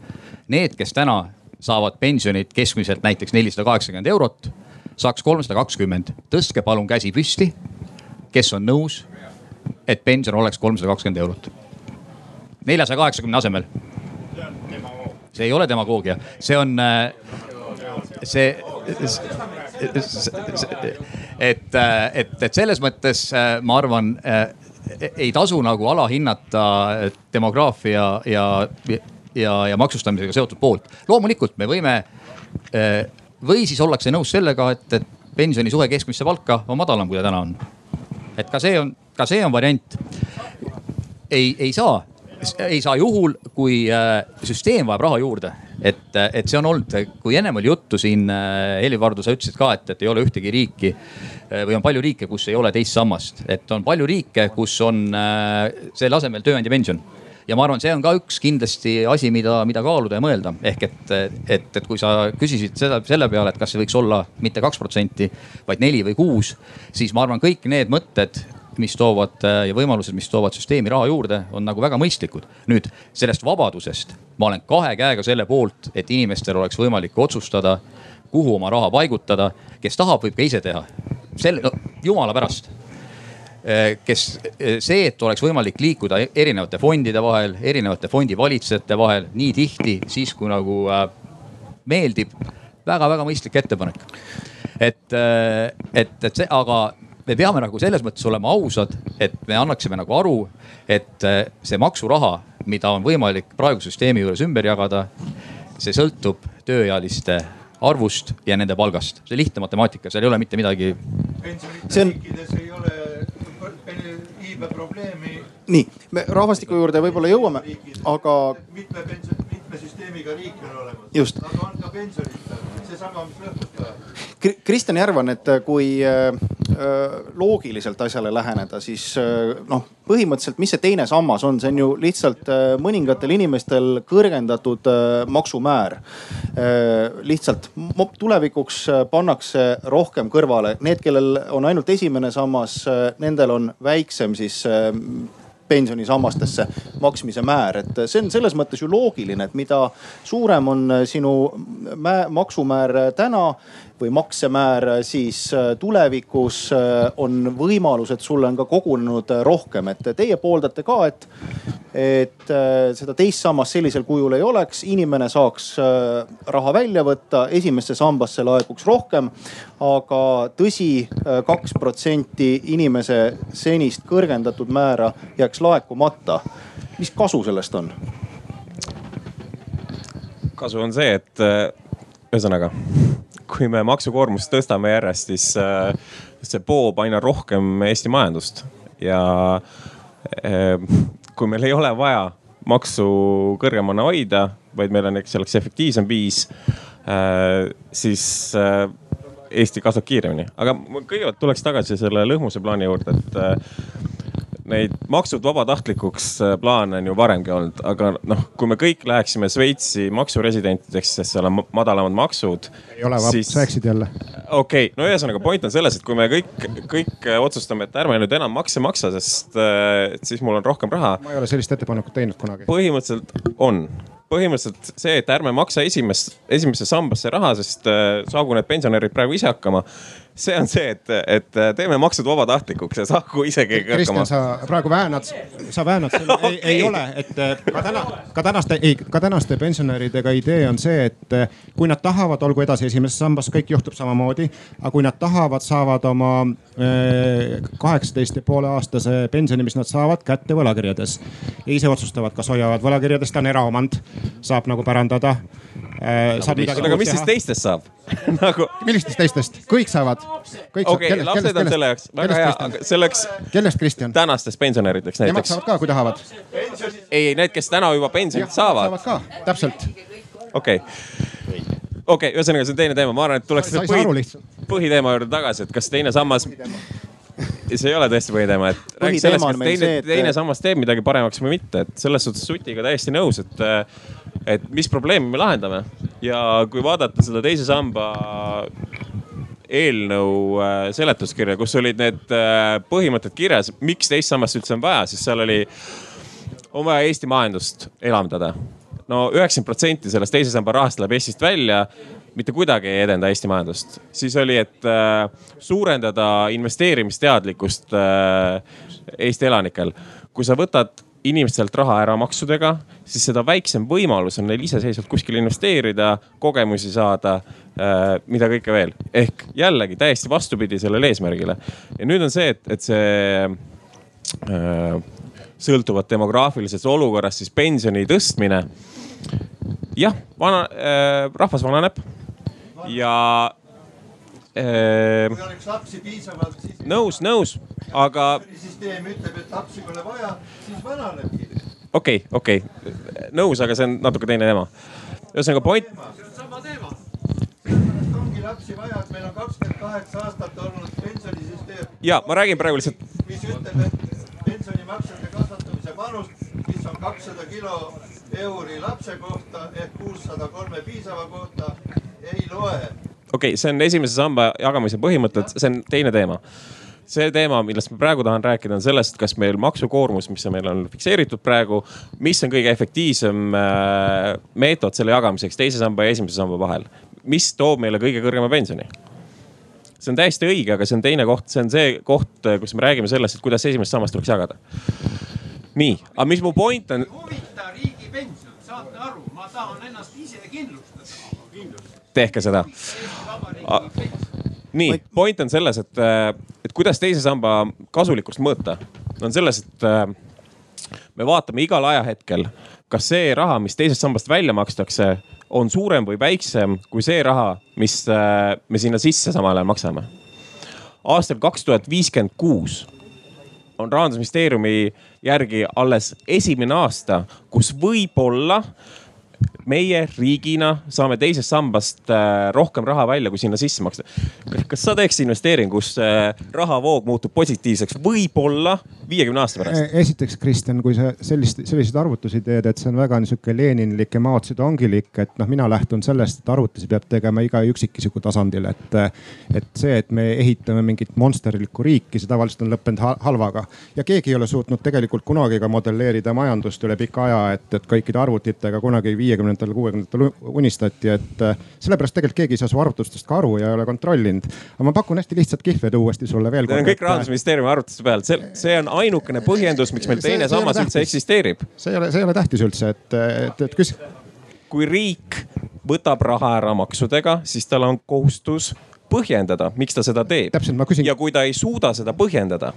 need, kes täna saavad pensionit keskmiselt näiteks nelisada kaheksakümmend eurot, saaks kolmsada kakskümmend. tõstke palun käsi püsti, kes on nõus, et pension oleks kolmsada kakskümmend eurot. neljasaja kaheksakümne asemel. See ei ole demagoogia, see on äh, see, et, et, et selles mõttes äh, ma arvan, ei tasu nagu alahinnata demograafia ja, ja, ja maksustamisega seotud poolt. loomulikult me võime või siis ollakse nõus sellega, et, et pensioni suhe keskmisse palka on madalam, kui ta täna on. et ka see on, ka see on variant. ei, ei saa ei saa juhul, kui süsteem vajab raha juurde. Et, et see on olnud, kui ennem oli juttu siin, Helir-Valdor, sa ütlesid ka, et, et ei ole ühtegi riiki või on palju riike, kus ei ole teist sammast, et on palju riike, kus on selle asemel tööandja pension. Ja ma arvan, see on ka üks kindlasti asi, mida, mida kaaluda ja mõelda. ehk et, et, et kui sa küsisid seda selle peale, et kas see võiks olla mitte kaks protsenti, vaid neli või kuus, siis ma arvan, kõik need mõtted mis toovad ja võimalused, mis toovad süsteemi raha juurde, on nagu väga mõistlikud. nüüd sellest vabadusest ma olen kahe käega selle poolt, et inimestel oleks võimalik otsustada, kuhu oma raha paigutada. kes tahab, võib ka ise teha. selle no,, jumala pärast kes, see, et oleks võimalik liikuda erinevate fondide vahel, erinevate fondivalitsejate vahel nii tihti, siis kui nagu äh, meeldib väga,. väga-väga mõistlik ettepanek. et, et, et see, aga me peame nagu selles mõttes olema ausad, et me annaksime nagu aru, et see maksuraha, mida on võimalik praeguse süsteemi juures ümber jagada, see sõltub tööealiste arvust ja nende palgast. see lihtne matemaatika, seal ei ole mitte midagi. pensionite on... riikides ei ole iibeprobleemi. nii, me rahvastiku juurde võib-olla jõuame, aga. mitme pension, mitme süsteemiga riik on olemas. aga on ka pensionita, seesama, mis lõhkutab Kristjan Järvan, et kui äh, loogiliselt asjale läheneda, siis äh, noh, põhimõtteliselt, mis see teine sammas on, see on ju lihtsalt äh, mõningatel inimestel kõrgendatud maksumäär. lihtsalt tulevikuks pannakse rohkem kõrvale, need, kellel on ainult esimene sammas, nendel on väiksem siis pensionisammastesse maksmise määr, et see on selles mõttes ju loogiline, et mida suurem on sinu maksumäär täna või maksemäär, siis äh, tulevikus äh, on võimalus, et sulle on ka kogunenud äh, rohkem, et teie pooldate ka, et, et seda teist sammast sellisel kujul ei oleks, inimene saaks raha välja võtta, esimesse sambasse laekuks rohkem. aga tõsi, kaks protsenti inimese senist kõrgendatud määra jääks laekumata. mis kasu sellest on? kasu on see, et ühesõnaga kui me maksukoormust tõstame järjest, siis äh, see poob aina rohkem Eesti majandust ja äh, kui meil ei ole vaja maksu kõrgemana hoida, vaid meil on, eks oleks efektiivsem viis, äh, siis Eesti kasvab kiiremini. aga ma kõigepealt tuleks tagasi selle lõhmuse plaani juurde, et neid maksud vabatahtlikuks äh, plaane on ju varemgi olnud, aga noh, kui me kõik läheksime Šveitsi maksuresidentideks, sest seal on madalamad maksud. ei ole siis..., sa eksid jälle. okei okay., no ühesõnaga point on selles, et kui me kõik, kõik äh, otsustame, et ärme nüüd enam makse maksa, sest äh, siis mul on rohkem raha. ma ei ole sellist ettepanekut teinud kunagi. põhimõtteliselt on põhimõtteliselt see, et ärme maksa esimest, esimesse sambasse raha, sest saagu need pensionärid praegu ise hakkama see on see, et, et teeme maksud vabatahtlikuks ja saagu ise keegi hakkama. Kristjan, sa praegu väänad, sa väänad okay., ei, ei ole, et äh, ka täna, ka tänaste, ei ka tänaste pensionäridega idee on see, et äh, kui nad tahavad, olgu edasi esimeses sambas, kõik juhtub samamoodi. aga kui nad tahavad, saavad oma kaheksateist ja poole aastase pensioni, mis nad saavad kätte võlakirjades. ja ise otsustavad, kas hoiavad võlakirjades, ta on eraomand, saab nagu pärandada äh,. aga mis siis teistest saab nagu. millistest teistest, kõik saavad. okei lapsed on selle jaoks, väga hea, aga selleks. kellest Kristjan? tänastest pensionärideks näiteks. Nemad saavad ka, kui tahavad. ei, ei need, kes täna juba pensionit saavad. saavad ka, täpselt okei okay., okei okay,, ühesõnaga see on teine teema, ma arvan, et tuleks põhi, põhiteema juurde tagasi, et kas teine sammas. see ei ole tõesti põhiteema, et räägi Põhiteema sellest, kas teine see, et- teine sammas teeb midagi paremaks või mitte, et selles suhtes Sutiga täiesti nõus, et, et mis probleemi me lahendame. Ja kui vaadata seda teise samba eelnõu äh, seletuskirja, kus olid need äh, põhimõtted kirjas, miks teist sammast üldse on vaja, siis seal oli, on vaja Eesti majandust elavdada. no üheksakümmend protsenti sellest teise samba rahast läheb Eestist välja, mitte kuidagi ei edenda Eesti majandust. siis oli, et äh, suurendada investeerimisteadlikkust äh, Eesti elanikel. kui sa võtad inimestelt raha ära maksudega, siis seda väiksem võimalus on neil iseseisvalt kuskil investeerida, kogemusi saada äh,, mida kõike veel. ehk jällegi täiesti vastupidi sellele eesmärgile. ja nüüd on see, et, et see äh, sõltuvalt demograafilisest olukorrast siis pensioni tõstmine. jah, vana äh,, rahvas vananeb ja äh, kui oleks lapsi piisavalt, siis. nõus, nõus, aga süsteem ütleb, et lapsi pole vaja, siis vananebki. okei okay,, okei okay., nõus, aga see on natuke teine teema. ühesõnaga point, sama teema. sellepärast ongi lapsi vaja, et meil on kakskümmend kaheksa aastat olnud pensionisüsteem. ja ma räägin praegu lihtsalt, mis ütleb, et pensionimaksete kasvatamise panus, mis on kakssada kilo euri lapse kohta ehk kuussada kolme piisava kohta, ei loe. okei okay,, see on esimese samba jagamise põhimõtted, see on teine teema see teema, millest ma praegu tahan rääkida, on sellest, kas meil maksukoormus, mis meil on fikseeritud praegu, mis on kõige efektiivsem äh, meetod selle jagamiseks teise samba ja esimese samba vahel. mis toob meile kõige kõrgema pensioni? see on täiesti õige, aga see on teine koht, see on see koht, kus me räägime sellest, et kuidas esimest sammast tuleks jagada. Nii, aga mis mu point on? huvita riigi pension, saate aru, ma tahan ennast ise kindlustada. tehke seda. nii, point on selles, et, et kuidas teise samba kasulikkust mõõta, on selles, et me vaatame igal ajahetkel, kas see raha, mis teisest sambast välja makstakse, on suurem või väiksem kui see raha, mis me sinna sisse samal ajal maksame. aastal kaks tuhat viiskümmend kuus on rahandusministeeriumi järgi alles esimene aasta, kus võib-olla meie riigina saame teisest sambast äh, rohkem raha välja, kui sinna sisse maksta. kas sa teeks investeeringu, kus äh, rahavoog muutub positiivseks, võib-olla viiekümne aasta pärast? esiteks, Kristjan, kui sa sellist, selliseid arvutusi teed, et see on väga niisugune Leninlik ja Mao Zedongilik, et noh, mina lähtun sellest, et arvutusi peab tegema iga üksikisiku tasandil, et. et see, et me ehitame mingit monsterlikku riiki, see tavaliselt on lõppenud halvaga ja keegi ei ole suutnud tegelikult kunagi ka modelleerida majandust üle pika aja, et, et kõikide arvutitega kunagi viiekümnendatel, kuuekümnendatel unistati, et sellepärast tegelikult keegi ei saa su arvutustest ka aru ja ei ole kontrollinud. aga ma pakun hästi lihtsat kihvedu uuesti sulle veel kord. Need on kõik rahandusministeeriumi arvutuste peal, see, see on ainukene põhjendus, miks meil teine sammas üldse eksisteerib. see ei ole, see ei ole tähtis üldse, et, et, et küs-. kui riik võtab raha ära maksudega, siis tal on kohustus põhjendada, miks ta seda teeb. Ja kui ta ei suuda seda põhjendada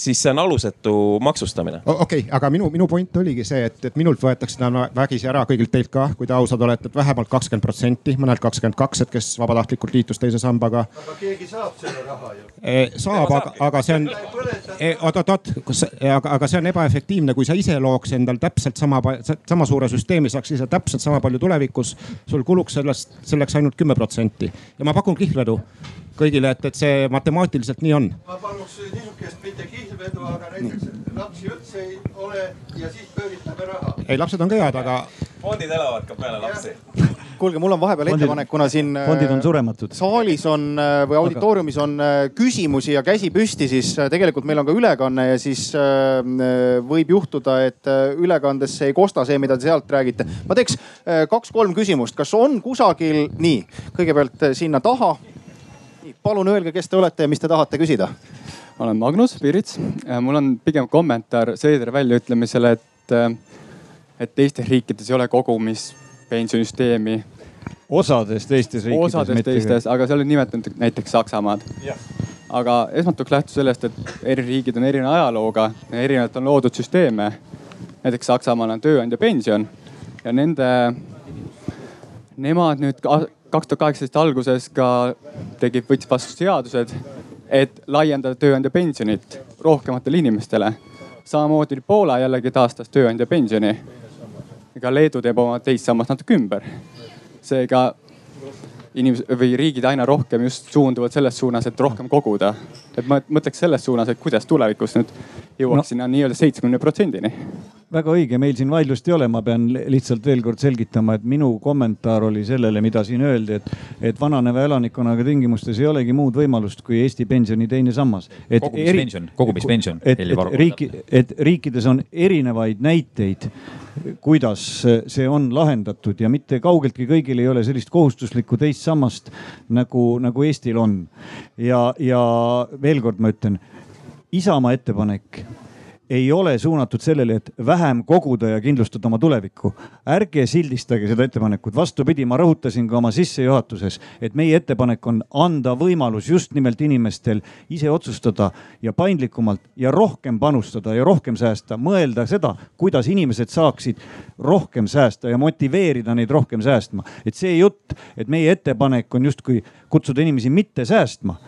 siis see on alusetu maksustamine. okei okay,, aga minu, minu point oligi see, et, et minult võetakse täna vägisi ära, kõigilt teilt ka, kui te ausad olete, et vähemalt kakskümmend protsenti, mõnelt kakskümmend kaks, et kes vabatahtlikult liitus teise sambaga. aga keegi saab selle raha ju e,. saab, aga, aga see on e,, oot-oot-oot, aga, aga see on ebaefektiivne, kui sa ise looks endal täpselt sama, sama suure süsteemi, saaks ise täpselt sama palju tulevikus. sul kuluks sellest, selleks ainult kümme protsenti ja ma pakun kihlvedu kõigile, et, et see matemaatiliselt nii on. ma paluks niisugust mitte kihlvedu, aga näiteks lapsi üldse ei ole ja siis pööritame raha. ei, lapsed on ka head, aga. fondid elavad ka peale lapsi kuulge, mul on vahepeal fondid, ettepanek, kuna siin fondid on surematud. saalis on või auditooriumis on küsimusi ja käsi püsti, siis tegelikult meil on ka ülekanne ja siis võib juhtuda, et ülekandesse ei kosta see, mida te sealt räägite. ma teeks kaks-kolm küsimust, kas on kusagil nii, kõigepealt sinna taha palun öelge, kes te olete ja mis te tahate küsida? olen Magnus Pirits. mul on pigem kommentaar Seedri väljaütlemisele, et, et teistes riikides ei ole kogumispensionisüsteemi. osades teistes riikides. osades teistes, aga seal on nimetatud näiteks Saksamaad. aga esmalt tuleks lähtuda sellest, et eri riigid on erineva ajalooga, erinevalt on loodud süsteeme. näiteks Saksamaal on tööandja pension ja nende, nemad nüüd kaks tuhat kaheksateist alguses ka tegi, võttis vastu seadused, et laiendada tööandja pensionit rohkematele inimestele. samamoodi Poola jällegi taastas tööandja pensioni. ega Leedu teeb oma teist sammast natuke ümber. seega inimesed või riigid aina rohkem just suunduvad selles suunas, et rohkem koguda. Et ma mõtleks selles suunas, et kuidas tulevikus nüüd jõuaks no. sinna nii-öelda seitsmekümne protsendini väga õige, meil siin vaidlust ei ole, ma pean lihtsalt veel kord selgitama, et minu kommentaar oli sellele, mida siin öeldi, et, et vananeva elanikkonnaga tingimustes ei olegi muud võimalust kui Eesti pensioni teine sammas. kogumispension, kogumispension. et, et riiki, et riikides on erinevaid näiteid, kuidas see on lahendatud ja mitte kaugeltki kõigil ei ole sellist kohustuslikku teist sammast nagu, nagu Eestil on. ja, ja veel kord ma ütlen, Isamaa ettepanek ei ole suunatud sellele, et vähem koguda ja kindlustada oma tulevikku. ärge sildistage seda ettepanekut, vastupidi, ma rõhutasin ka oma sissejuhatuses, et meie ettepanek on anda võimalus just nimelt inimestel ise otsustada ja paindlikumalt ja rohkem panustada ja rohkem säästa, mõelda seda, kuidas inimesed saaksid rohkem säästa ja motiveerida neid rohkem säästma. et see jutt, et meie ettepanek on justkui kutsuda inimesi mitte säästma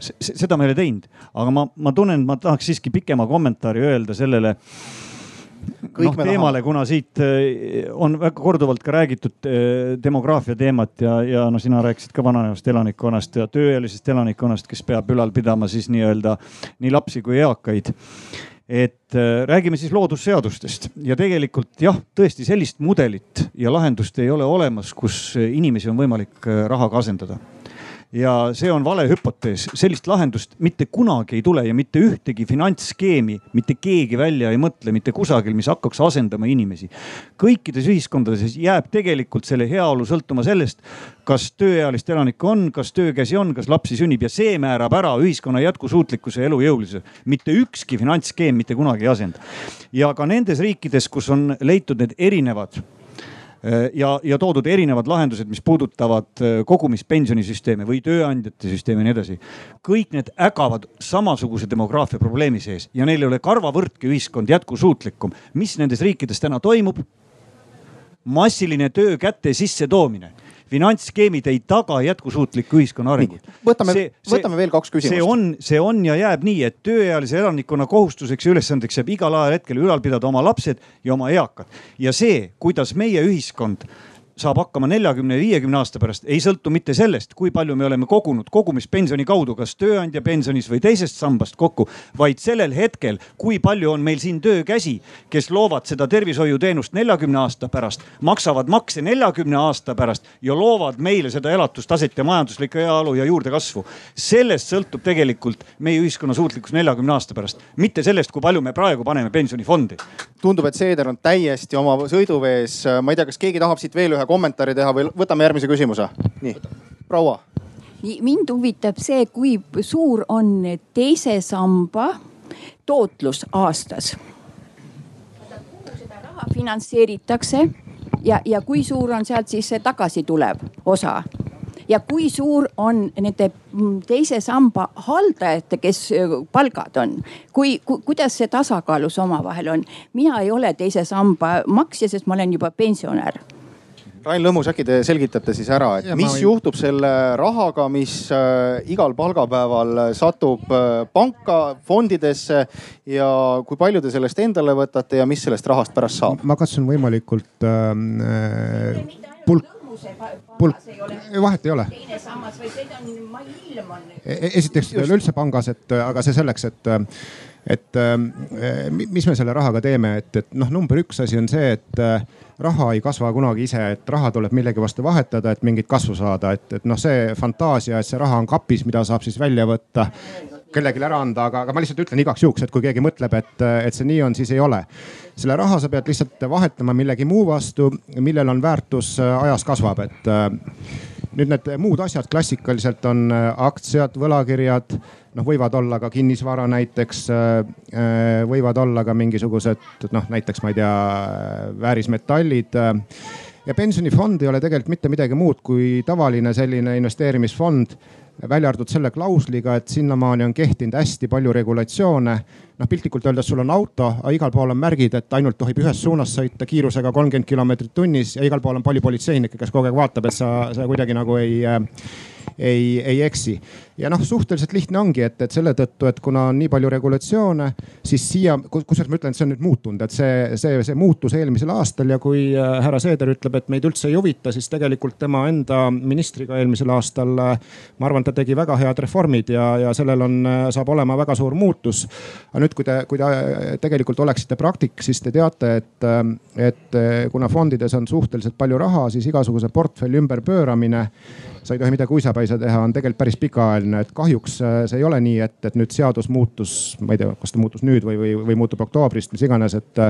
seda me ei ole teinud, aga ma, ma tunnen, ma tahaks siiski pikema kommentaari öelda sellele noh teemale, kuna siit eh, on väga korduvalt ka räägitud eh, demograafia teemat ja, ja no sina rääkisid ka vananevast elanikkonnast ja tööealisest elanikkonnast, kes peab ülal pidama siis nii-öelda nii lapsi kui eakaid. Et äh, räägime siis loodusseadustest. Ja tegelikult jah, tõesti sellist mudelit ja lahendust ei ole olemas, kus inimesi on võimalik rahaga asendada ja see on vale hüpotees, sellist lahendust mitte kunagi ei tule ja mitte ühtegi finantsskeemi mitte keegi välja ei mõtle mitte kusagil, mis hakkaks asendama inimesi. kõikides ühiskondades jääb tegelikult selle heaolu sõltuma sellest, kas tööealist elanikku on, kas töökäsi on, kas lapsi sünnib ja see määrab ära ühiskonna jätkusuutlikkuse ja elujõulisuse. mitte ükski finantsskeem mitte kunagi ei asenda. ja ka nendes riikides, kus on leitud need erinevad ja, ja toodud erinevad lahendused, mis puudutavad äh, kogumispensionisüsteeme või tööandjate süsteemi ja nii edasi. kõik need ägavad samasuguse demograafia probleemi sees ja neil ei ole karvavõrdki ühiskond jätkusuutlikum. mis nendes riikides täna toimub? massiline töö käte sissetoomine finantsskeemid ei taga jätkusuutlikku ühiskonna arengut. võtame, võtame veel kaks küsimust. see on, see on ja jääb nii, et tööealise elanikkonna kohustuseks ja ülesandeks jääb igal ajahetkel ülal pidada oma lapsed ja oma eakad. ja see, kuidas meie ühiskond saab hakkama neljakümne, viiekümne aasta pärast, ei sõltu mitte sellest, kui palju me oleme kogunud kogumispensioni kaudu, kas tööandja pensionis või teisest sambast kokku, vaid sellel hetkel, kui palju on meil siin töökäsi, kes loovad seda tervishoiuteenust neljakümne aasta pärast, maksavad makse neljakümne aasta pärast ja loovad meile seda elatustaset ja majanduslikku heaolu ja juurdekasvu. sellest sõltub tegelikult meie ühiskonna suutlikkus neljakümne aasta pärast, mitte sellest, kui palju me praegu paneme pensionifondi. tundub, et Seeder on täiesti oma sõiduvees. ma ei tea, kas keegi tahab siit veel ühe kommentaari teha või võtame järgmise küsimuse. nii, proua. mind huvitab see, kui suur on teise samba tootlus aastas. seda raha finantseeritakse ja, ja kui suur on sealt siis see tagasi tulev osa ja kui suur on nende teise samba haldajate, kes palgad on, kui ku,, kuidas see tasakaalus omavahel on? mina ei ole teise samba maksja, sest ma olen juba pensionär Rain Lõmus, äkki te selgitate siis ära, et ja mis ma... juhtub selle rahaga, mis äh, igal palgapäeval satub äh, panka, fondidesse ja kui palju te sellest endale võtate ja mis sellest rahast pärast saab? ma katsun võimalikult äh, pulk pulk, vahet ei ole. teine sammas või see on, ma ilm on. Esiteks üleüldse pangas, et aga see selleks, et, et mis me selle rahaga teeme, et, et noh, number üks asi on see, et raha ei kasva kunagi ise, et raha tuleb millegi vastu vahetada, et mingit kasvu saada, et, et noh, see fantaasia, et see raha on kapis, mida saab siis välja võtta kellelegi ära anda, aga, aga ma lihtsalt ütlen igaks juhuks, et kui keegi mõtleb, et, et see nii on, siis ei ole. selle raha sa pead lihtsalt vahetama millegi muu vastu, millel on väärtus ajas kasvab, et nüüd need muud asjad klassikaliselt on aktsiad, võlakirjad noh, võivad olla ka kinnisvara näiteks, äh, äh, võivad olla ka mingisugused noh, näiteks ma ei tea, väärismetallid ja pensionifond ei ole tegelikult mitte midagi muud kui tavaline selline investeerimisfond välja arvatud selle klausliga, et sinnamaani on kehtinud hästi palju regulatsioone. noh piltlikult öeldes, sul on auto, aga igal pool on märgid, et ainult tohib ühes suunas sõita kiirusega kolmkümmend kilomeetrit tunnis ja igal pool on palju politseinikke, kes kogu aeg vaatab, et sa, sa kuidagi nagu ei, ei, ei eksi ja noh, suhteliselt lihtne ongi, et, et selle tõttu, et kuna on nii palju regulatsioone, siis siia, kusjuures ma ütlen, et see on nüüd muutunud, et see, see, see muutus eelmisel aastal ja kui äh, härra Seeder ütleb, et meid üldse ei huvita, siis tegelikult tema enda ministriga eelmisel aastal, äh, ma arvan, ta tegi väga head reformid ja, ja sellel on, äh, saab olema väga suur muutus. aga nüüd, kui te, kui te tegelikult oleksite praktik, siis te teate, et, et kuna fondides on suhteliselt palju raha, siis igasuguse portfelli ümberpööramine sa ei tohi midagi uisapäisa teha, on tegelikult päris pikaajaline, et kahjuks äh, see ei ole nii, et, et nüüd seadus muutus, ma ei tea, kas ta muutus nüüd või, või, või muutub oktoobrist, mis iganes, et.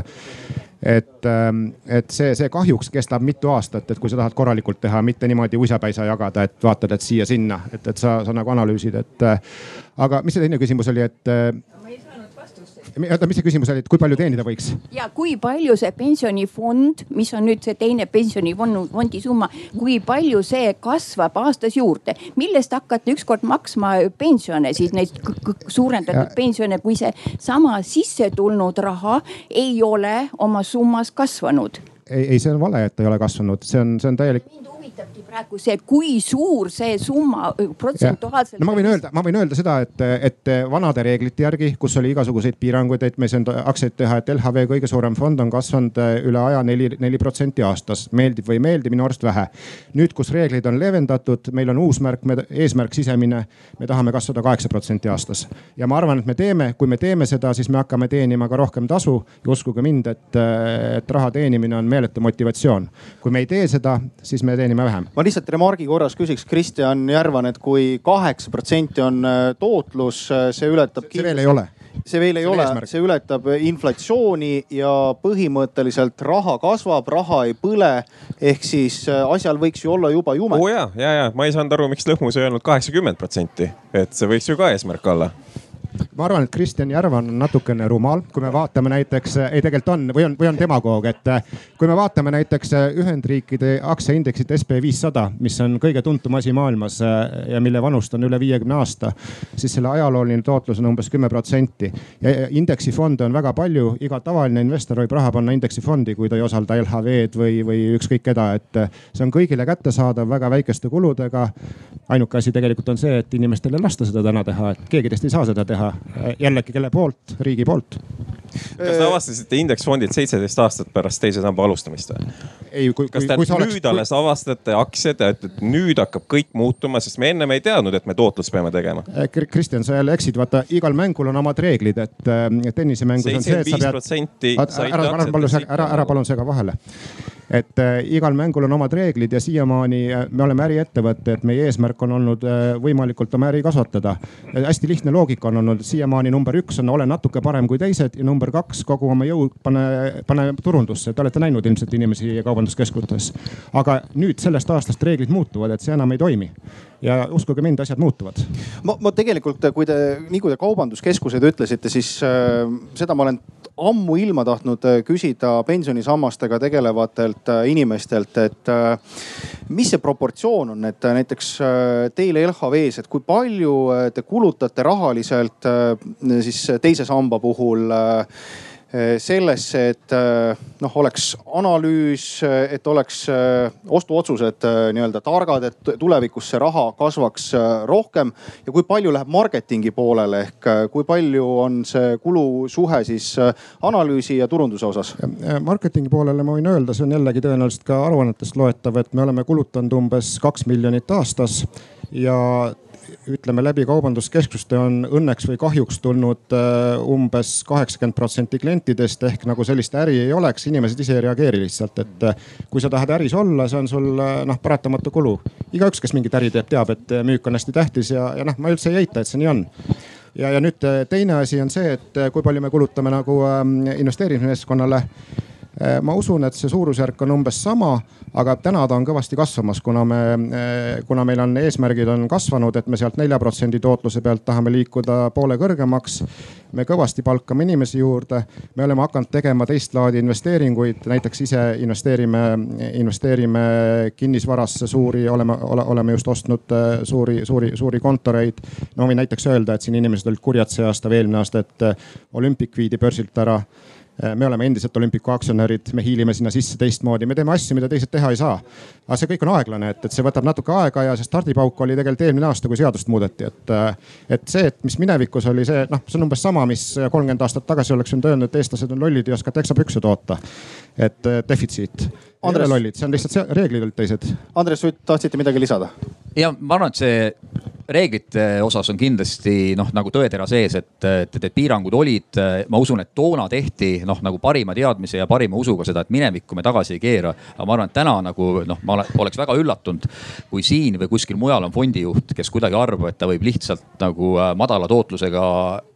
et, ähm, et see, see kahjuks kestab mitu aastat, et kui sa tahad korralikult teha, mitte niimoodi uisapäisa jagada, et vaatad, et siia-sinna, et, et sa, sa nagu analüüsid, et. Äh, aga mis see teine küsimus oli, et äh, oota, mis see küsimus oli, et kui palju teenida võiks? ja kui palju see pensionifond, mis on nüüd see teine pensionifondi summa, kui palju see kasvab aastas juurde, millest hakata ükskord maksma pensione, siis neid suurendatud ja. pensione, kui see sama sisse tulnud raha ei ole oma summas kasvanud? ei, ei, see on vale, et ei ole kasvanud, see on, see on täielik huvitabki praegu see, kui suur see summa protsentuaalselt. no ma võin öelda, ma võin öelda seda, et, et vanade reeglite järgi, kus oli igasuguseid piiranguid, et me ei saanud aktsiaid teha, et LHV kõige suurem fond on kasvanud üle aja neli, neli protsenti aastas. meeldib või ei meeldi, minu arust vähe. nüüd, kus reegleid on leevendatud, meil on uus märk, eesmärk sisemine, me tahame kasvada kaheksa protsenti aastas. ja ma arvan, et me teeme, kui me teeme seda, siis me hakkame teenima ka rohkem tasu ja uskuge mind, et, et raha teenimine on meeletu motivatsioon. kui me ei tee seda, siis me teenime vähem. ma lihtsalt remargi korras küsiks Kristjan Järvan, et kui kaheksa protsenti on äh, tootlus, äh, see ületab. see veel ei ole see veel ei see ole, see ületab inflatsiooni ja põhimõtteliselt raha kasvab, raha ei põle. ehk siis äh, asjal võiks ju olla juba jumet. oo oh ja, ja, ja ma ei saanud aru, miks Lõhmus ei öelnud kaheksakümmend protsenti, et see võiks ju ka eesmärk olla ma arvan, et Kristjan Järvan on natukene rumal, kui me vaatame näiteks, ei tegelikult on või on, või on demagoog, et eh, kui me vaatame näiteks eh, Ühendriikide aktsiaindeksit SB viissada, mis on kõige tuntum asi maailmas eh, ja mille vanust on üle viiekümne aasta, siis selle ajalooline tootlus on umbes kümme protsenti. ja indeksifonde on väga palju, iga tavaline investor võib raha panna indeksifondi, kui ta ei osalda LHV-d või, või ükskõik keda, et see on kõigile kättesaadav väga väikeste kuludega. ainuke asi tegelikult on see, et inimestel ei lasta seda täna teha, et keegi teist ei saa seda teha teha. jällegi, kelle poolt? riigi poolt. kas te avastasite indeksfondid seitseteist aastat pärast teise samba alustamist või? ei, kui, kas te kui, kui nüüd oleks... alles avastate aktsiad ja ütlete, et nüüd hakkab kõik muutuma, sest me ennem ei teadnud, et me tootlust peame tegema? Äh, Kristjan, sa jälle eksid, vaata igal mängul on omad reeglid, et äh, tennisemängus on see, et sa pead. ära, ära palun, ära, ära palun sega vahele et äh, igal mängul on omad reeglid ja siiamaani äh, me oleme äriettevõte, et meie eesmärk on olnud äh, võimalikult oma äri kasvatada. hästi lihtne loogika on olnud, siiamaani number üks on ole natuke parem kui teised ja number kaks kogu oma jõu pane, pane turundusse. Te olete näinud ilmselt inimesi kaubanduskeskustes. aga nüüd sellest aastast reeglid muutuvad, et see enam ei toimi ja uskuge mind, asjad muutuvad. ma, ma tegelikult, kui te, nii kui te kaubanduskeskused ütlesite, siis äh, seda ma olen ammuilma tahtnud äh, küsida pensionisammastega tegelevatelt äh, inimestelt, et äh, mis see proportsioon on, et näiteks teil LHV-s, et kui palju te kulutate rahaliselt siis teise samba puhul sellesse, et eh, noh, oleks analüüs, et oleks eh, ostuotsused nii-öelda targad, et tulevikus see raha kasvaks rohkem. ja kui palju läheb marketingi poolele ehk kui palju on see kulusuhe siis analüüsi ja turunduse osas? marketingi poolele ma võin öelda, see on jällegi tõenäoliselt ka aruannetest loetav, et me oleme kulutanud umbes kaks miljonit aastas ja ütleme läbi kaubanduskeskuste on õnneks või kahjuks tulnud äh, umbes kaheksakümmend protsenti klientidest ehk nagu sellist äri ei oleks, inimesed ise ei reageeri lihtsalt, et äh, kui sa tahad äris olla, see on sul äh, noh, paratamatu kulu. igaüks, kes mingit äri teeb, teab, et müük on hästi tähtis ja, ja noh, ma üldse ei eita, et see nii on ja, ja nüüd teine asi on see, et kui palju me kulutame nagu ähm, investeerimismeeskonnale ma usun, et see suurusjärk on umbes sama, aga täna ta on kõvasti kasvamas, kuna me, äh, kuna meil on eesmärgid on kasvanud, et me sealt nelja protsendi tootluse pealt tahame liikuda poole kõrgemaks. me kõvasti palkame inimesi juurde, me oleme hakanud tegema teist laadi investeeringuid, näiteks ise investeerime, investeerime kinnisvarasse suuri, oleme ole,, oleme just ostnud äh, suuri, suuri, suuri kontoreid. no võin näiteks öelda, et siin inimesed olid kurjad see aasta või eelmine aasta, et Olympic viidi börsilt ära me oleme endiselt olümpiku aktsionärid, me hiilime sinna sisse teistmoodi, me teeme asju, mida teised teha ei saa. aga see kõik on aeglane, et, et see võtab natuke aega ja see stardipauk oli tegelikult eelmine aasta, kui seadust muudeti, et. et see, et mis minevikus oli see, noh, see on umbes sama, mis kolmkümmend aastat tagasi oleks võinud öelda, et eestlased on lollid, ei oska teksapükse toota. et defitsiit. Ei ole lollid, see on lihtsalt, reeglid olid teised. Andres Sutt, tahtsite midagi lisada? ja ma arvan, et see reeglite osas on kindlasti noh, nagu tõetera sees, et, et, et piirangud olid. ma usun, et toona tehti noh, nagu parima teadmise ja parima usuga seda, et minevikku me tagasi ei keera. aga ma arvan, et täna nagu noh, ma oleks väga üllatunud, kui siin või kuskil mujal on fondijuht, kes kuidagi arvab, et ta võib lihtsalt nagu äh, madala tootlusega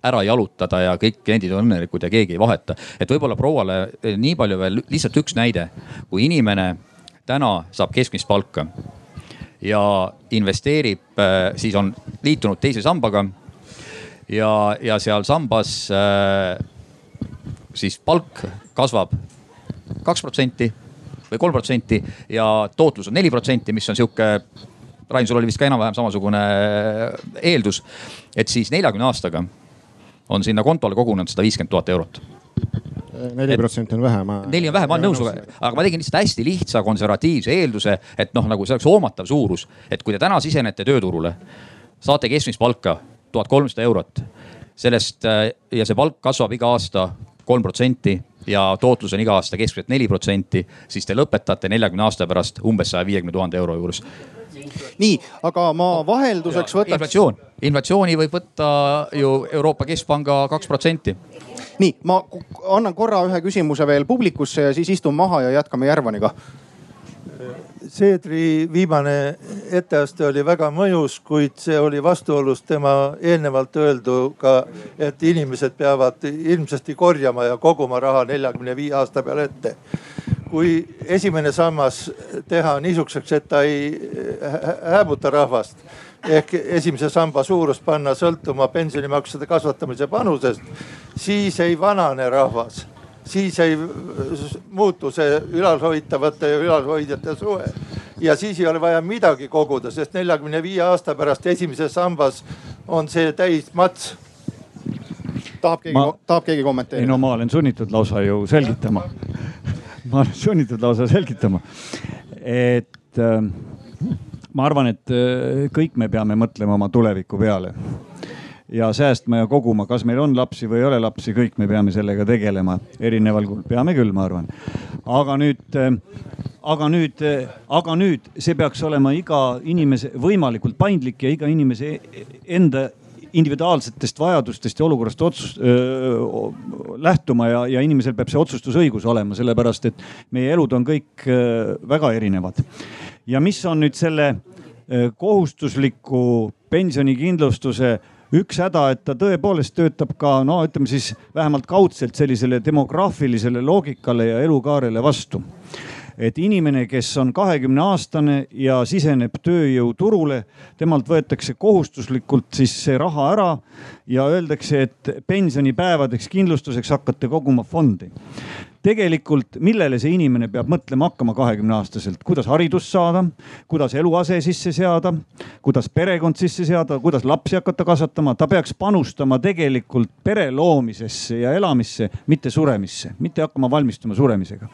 ära jalutada ja kõik kliendid on õnnelikud ja keegi ei vaheta. et võib-olla prouale nii palju veel lihtsalt üks näide, kui inimene täna saab keskmist palka ja investeerib, äh, siis on liitunud teise sambaga. ja, ja seal sambas äh, siis palk kasvab kaks protsenti või kolm protsenti ja tootlus on neli protsenti, mis on sihuke, Rain, sul oli vist ka enam-vähem samasugune äh, eeldus. et siis neljakümne aastaga on sinna kontole kogunenud sada viiskümmend tuhat eurot neli protsenti on vähe, ma. neli on vähe, ma olen nõus, aga ma tegin lihtsalt hästi lihtsa konservatiivse eelduse, et noh, nagu see oleks hoomatav suurus. et kui te täna sisenete tööturule, saate keskmist palka tuhat kolmsada eurot. sellest äh, ja see palk kasvab iga aasta kolm protsenti ja tootlus on iga aasta keskmiselt neli protsenti, siis te lõpetate neljakümne aasta pärast umbes saja viiekümne tuhande euro juures nii, aga ma vahelduseks võtaks. inflatsioon, inflatsiooni võib võtta ju Euroopa Keskpanga kaks protsenti nii, ma annan korra ühe küsimuse veel publikusse ja siis istun maha ja jätkame Järvaniga. Seedri viimane etteaste oli väga mõjus, kuid see oli vastuolus tema eelnevalt öelduga, et inimesed peavad ilmsesti korjama ja koguma raha neljakümne viie aasta peale ette. kui esimene sammas teha niisuguseks, et ta ei hääbuta rahvast ehk esimese samba suurus panna sõltuma pensionimaksude kasvatamise panusest, siis ei vanane rahvas siis ei muutu see ülalhoitavate ja ülalhoidjate suhe. ja siis ei ole vaja midagi koguda, sest neljakümne viie aasta pärast esimeses sambas on see täis mats. tahab keegi ma..., tahab keegi kommenteerida? ei no ma olen sunnitud lausa ju selgitama. ma olen sunnitud lausa selgitama, et äh, ma arvan, et äh, kõik me peame mõtlema oma tuleviku peale. Ja säästma ja koguma, kas meil on lapsi või ei ole lapsi, kõik me peame sellega tegelema. Erineval kujul, peame küll, ma arvan. aga nüüd, äh, aga nüüd, äh, aga nüüd see peaks olema iga inimese võimalikult paindlik ja iga inimese enda individuaalsetest vajadustest ja olukorrast otsus, öö, lähtuma ja, ja inimesel peab see otsustusõigus olema, sellepärast et meie elud on kõik öö, väga erinevad ja mis on nüüd selle äh, kohustusliku pensionikindlustuse üks häda, et ta tõepoolest töötab ka no ütleme siis vähemalt kaudselt sellisele demograafilisele loogikale ja elukaarele vastu. Et inimene, kes on kahekümne aastane ja siseneb tööjõuturule, temalt võetakse kohustuslikult siis see raha ära ja öeldakse, et pensionipäevadeks kindlustuseks hakkate koguma fondi tegelikult, millele see inimene peab mõtlema hakkama kahekümne aastaselt, kuidas haridust saada, kuidas eluase sisse seada, kuidas perekond sisse seada, kuidas lapsi hakata kasvatama, ta peaks panustama tegelikult pere loomisesse ja elamisse, mitte suremisse, mitte hakkama valmistuma suremisega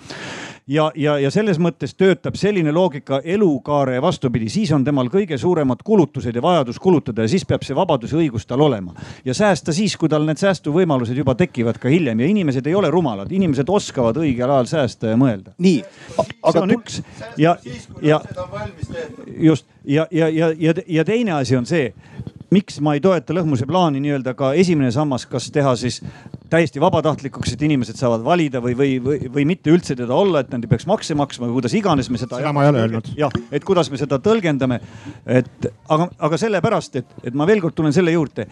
ja, ja, ja selles mõttes töötab selline loogika elukaare vastupidi, siis on temal kõige suuremad kulutused ja vajadus kulutada ja siis peab see vabadus ja õigus tal olema. ja säästa siis, kui tal need säästuvõimalused juba tekivad ka hiljem. Ja inimesed ei ole rumalad, inimesed oskavad õigel ajal säästa ja mõelda. nii, see on üks. Ja, ja just. Ja, ja, ja, ja, ja teine asi on see miks ma ei toeta lõhmuse plaani nii-öelda ka esimene sammas, kas teha siis täiesti vabatahtlikuks, et inimesed saavad valida või, või, või, või mitte üldse teda olla, et nad ei peaks makse maksma või kuidas iganes me seda. seda ma ei ole öelnud. jah, et kuidas me seda tõlgendame. et aga, aga sellepärast, et, et ma veel kord tulen selle juurde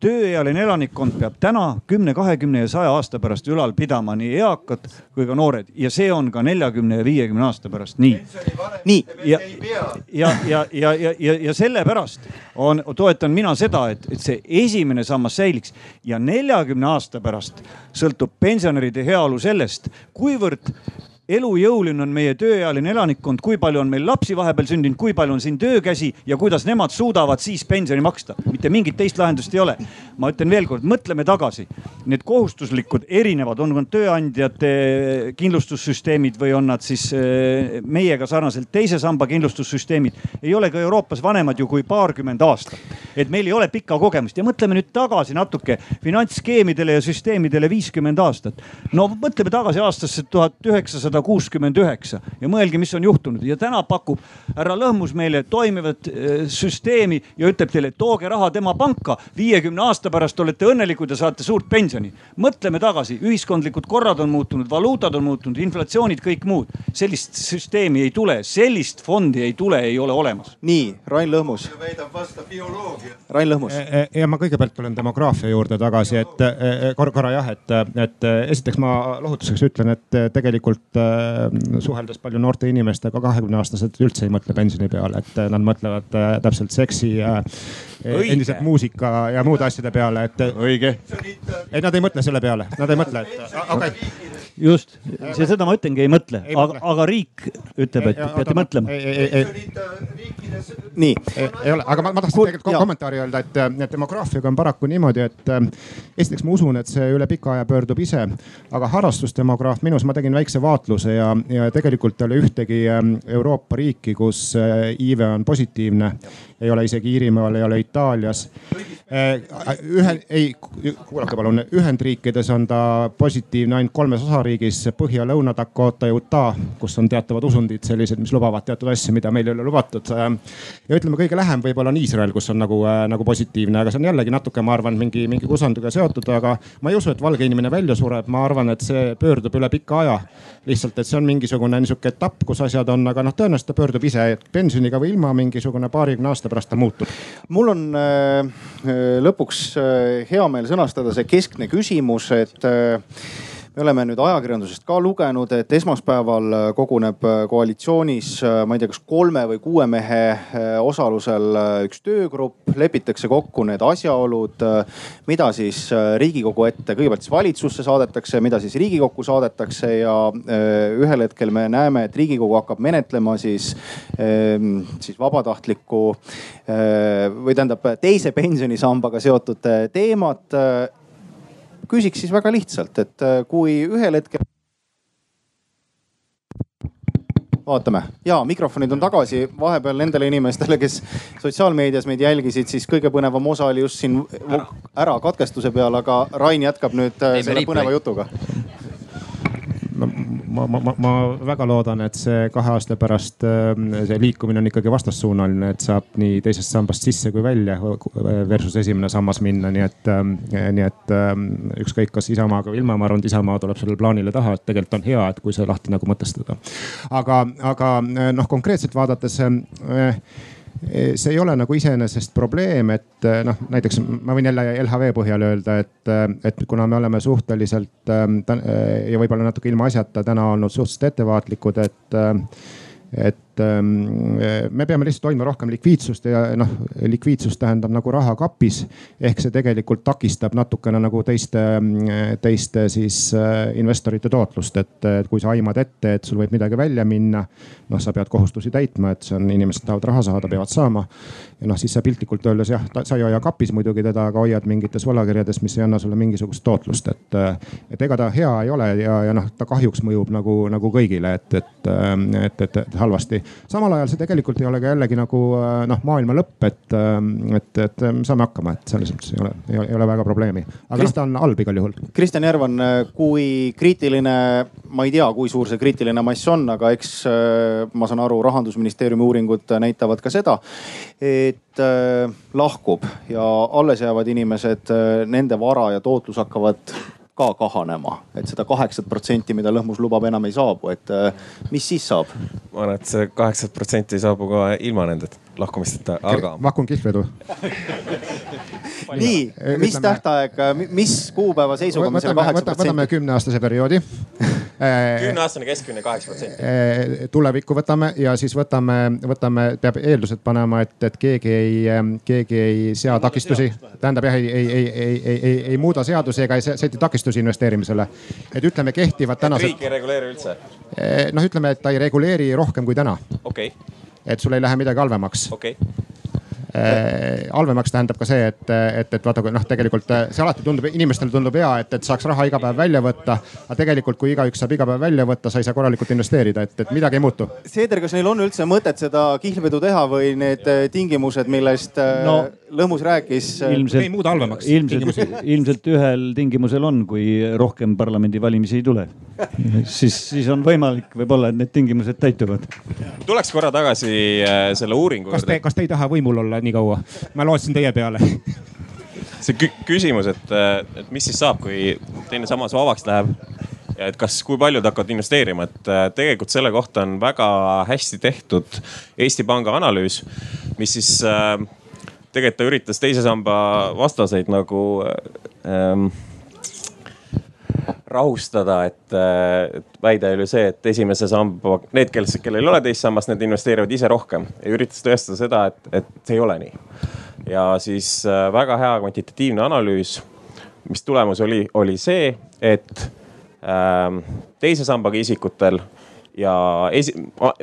tööealine elanikkond peab täna kümne, kahekümne ja saja aasta pärast ülal pidama nii eakad kui ka noored. Ja see on ka neljakümne ja viiekümne aasta pärast. Nii. nii. ja, ja, ja, ja, ja, ja, ja sellepärast on, toetan mina seda, et, et see esimene sammas säiliks. Ja neljakümne aasta pärast sõltub pensionäride heaolu sellest, kuivõrd elujõuline on meie tööealine elanikkond, kui palju on meil lapsi vahepeal sündinud, kui palju on siin töökäsi ja kuidas nemad suudavad siis pensioni maksta. mitte mingit teist lahendust ei ole. ma ütlen veel kord, mõtleme tagasi. Need kohustuslikud erinevad, on nad tööandjate kindlustussüsteemid või on nad siis eh, meiega sarnaselt teise samba kindlustussüsteemid, ei ole ka Euroopas vanemad ju kui paarkümmend aastat. et meil ei ole pikka kogemust ja mõtleme nüüd tagasi natuke finantsskeemidele ja süsteemidele viiskümmend aastat. no mõtleme tagasi aastasse tuhat üheksasada kuuskümmend üheksa ja mõelge, mis on juhtunud ja täna pakub härra Lõhmus meile toimivat eh, süsteemi ja ütleb teile, et tooge raha tema panka. viiekümne aasta pärast olete õnnelikud ja saate suurt pensioni. mõtleme tagasi, ühiskondlikud korrad on muutunud, valuutad on muutunud, inflatsioonid, kõik muud. sellist süsteemi ei tule, sellist fondi ei tule, ei ole olemas. nii, Rain Lõhmus. väidab vastu bioloogia. Rain Lõhmus. ja ma kõigepealt tulen demograafia juurde tagasi, et korra, korra jah, et, et esiteks ma lohutuseks ütlen, et tegelikult äh, suheldes palju noorte inimestega, kahekümne aastased üldse ei mõtle pensioni peale, et nad mõtlevad äh, täpselt seksi ja endiselt muusika ja muude asjade peale, et. õige. ei, nad ei mõtle selle peale, nad ei mõtle, et okei okay just, see, seda ma ütlengi, ei mõtle, aga, aga riik ütleb, et peate mõtlema. nii. ei ole, aga ma, ma tahtsin tegelikult kommentaari öelda, et, et demograafiaga on paraku niimoodi, et äh, esiteks ma usun, et see üle pika aja pöördub ise, aga harrastusdemograaf minus, ma tegin väikse vaatluse ja, ja tegelikult ei ole ühtegi ähm, Euroopa riiki, kus äh, iive on positiivne ei ole isegi Iirimaal, ei ole Itaalias. Äh, ühe, ei, kuulake palun, Ühendriikides on ta positiivne ainult kolmes osariigis, Põhja, Lõuna-Dakota ja Utah, kus on teatavad usundid sellised, mis lubavad teatud asju, mida meil ei ole lubatud. ja ütleme, kõige lähem võib-olla on Iisrael, kus on nagu, nagu positiivne, aga see on jällegi natuke, ma arvan, mingi, mingi usandiga seotud, aga ma ei usu, et valge inimene välja sureb, ma arvan, et see pöördub üle pika aja. lihtsalt, et see on mingisugune niisugune etapp, kus asjad on, aga noh, tõenäoliselt ta pöördub ise pensioniga või ilma mingisugune paarikümne aasta pärast ta muutub. mul on äh, lõpuks äh, hea meel sõnastada see keskne küsimus, et äh, me oleme nüüd ajakirjandusest ka lugenud, et esmaspäeval äh, koguneb äh, koalitsioonis, äh, ma ei tea, kas kolme või kuue mehe osalusel üks töögrupp, lepitakse kokku need asjaolud, mida siis Riigikogu ette, kõigepealt siis valitsusse saadetakse, mida siis Riigikokku saadetakse ja ühel hetkel me näeme, et Riigikogu hakkab menetlema siis, ähm, siis vabatahtlikku või tähendab teise pensionisambaga seotud teemat küsiks siis väga lihtsalt, et äh, kui ühel hetkel vaatame ja mikrofonid on tagasi, vahepeal nendele inimestele, kes sotsiaalmeedias meid jälgisid, siis kõige põnevam osa oli just siin ära. katkestuse peal, aga Rain jätkab nüüd äh, Teeme selle põneva jutuga ma, ma, ma, ma väga loodan, et see kahe aasta pärast ähm, see liikumine on ikkagi vastassuunaline, et saab nii teisest sambast sisse kui välja versus esimene sammas minna, nii et, ähm, nii et ähm, ükskõik, kas Isamaaga või ilma, ma arvan, et Isamaa tuleb sellele plaanile taha, et tegelikult on hea, et kui see lahti nagu mõtestada. aga, aga noh, konkreetselt vaadates äh, see ei ole nagu iseenesest probleem, et eh, noh, näiteks ma võin jälle LHV põhjal öelda, et, eh, et kuna me oleme suhteliselt ja võib-olla natuke ilmaasjata täna olnud suhteliselt ettevaatlikud, et, et Ähm, me peame lihtsalt hoidma rohkem likviidsust ja noh, likviidsus tähendab nagu raha kapis. ehk see tegelikult takistab natukene nagu teiste, teiste siis äh, investorite tootlust, et kui sa aimad ette, et sul võib midagi välja minna. noh, sa pead kohustusi täitma, et see on, inimesed tahavad raha saada, peavad saama. ja noh, siis sa piltlikult öeldes jah, sa ei hoia kapis muidugi teda, aga hoiad mingites võlakirjades, mis ei anna sulle mingisugust tootlust, et. et ega ta hea ei ole ja, ja noh, ta kahjuks mõjub nagu, nagu kõigile, et, et, et, et, et halvasti samal ajal see tegelikult ei ole ka jällegi nagu äh, noh, maailma lõpp, et, äh, et, et me saame hakkama, et selles mõttes ei ole, ei ole väga probleemi. aga noh, ta on halb igal juhul. Kristjan Järvan, kui kriitiline, ma ei tea, kui suur see kriitiline mass on, aga eks äh, ma saan aru, rahandusministeeriumi uuringud näitavad ka seda, et lahkub ja alles jäävad inimesed, nende vara ja tootlus hakkavad ka kahanema, et seda kaheksat protsenti, mida lõhmus lubab, enam ei saabu, et äh, mis siis saab? ma arvan, et see kaheksat protsenti ei saabu ka ilma nende lahkumisteta, aga. Vakun kihlvedu nii, mis Ütleme... tähtaeg, mis kuupäeva seisuga me selle kaheksa protsenti? võtame kümneaastase perioodi kümneaastane keskmine kaheksa protsenti. Eh, tulevikku võtame ja siis võtame, võtame, peab eeldused panema, et, et keegi ei, keegi ei sea takistusi. tähendab jah, ei, ei, ei, ei, ei, ei, ei muuda seadusi ega ei seti takistusi investeerimisele. et ütleme, kehtivad tänased. riik ei reguleeri üldse? noh, ütleme, et ta ei reguleeri rohkem kui täna. okei okay. et sul ei lähe midagi halvemaks. okei okay Äh, halvemaks tähendab ka see, et, et, et vaata, noh, tegelikult äh, see alati tundub, inimestele tundub hea, et, et saaks raha iga päev välja võtta. aga tegelikult, kui igaüks saab iga päev välja võtta, sa ei saa korralikult investeerida, et, et midagi ei muutu. Seeder, kas neil on üldse mõtet seda kihlvedu teha või need äh, tingimused, millest no, Lõhmus rääkis? ilmselt, ei muuda halvemaks. ilmselt, ilmselt ühel tingimusel on, kui rohkem parlamendivalimisi ei tule siis, siis on võimalik võib-olla, et need tingimused täituvad. tuleks korra tagasi selle uuringu kas te, kas te ei taha võimul olla? nii kaua. ma lootsin teie peale see kü küsimus, et, et mis siis saab, kui teine sammas vabaks läheb ja et kas, kui paljud hakkavad investeerima, et äh, tegelikult selle kohta on väga hästi tehtud Eesti Panga analüüs, mis siis äh, tegelikult ta üritas teise samba vastaseid nagu ähm, rahustada, et, äh, et väide oli see, et esimese samba, need, kes, kellel ei ole teist sammast, need investeerivad ise rohkem ja üritas tõestada seda, et, et see ei ole nii. ja siis äh, väga hea kvantitatiivne analüüs, mis tulemus oli, oli see, et ähm, teise sambaga isikutel ja esi,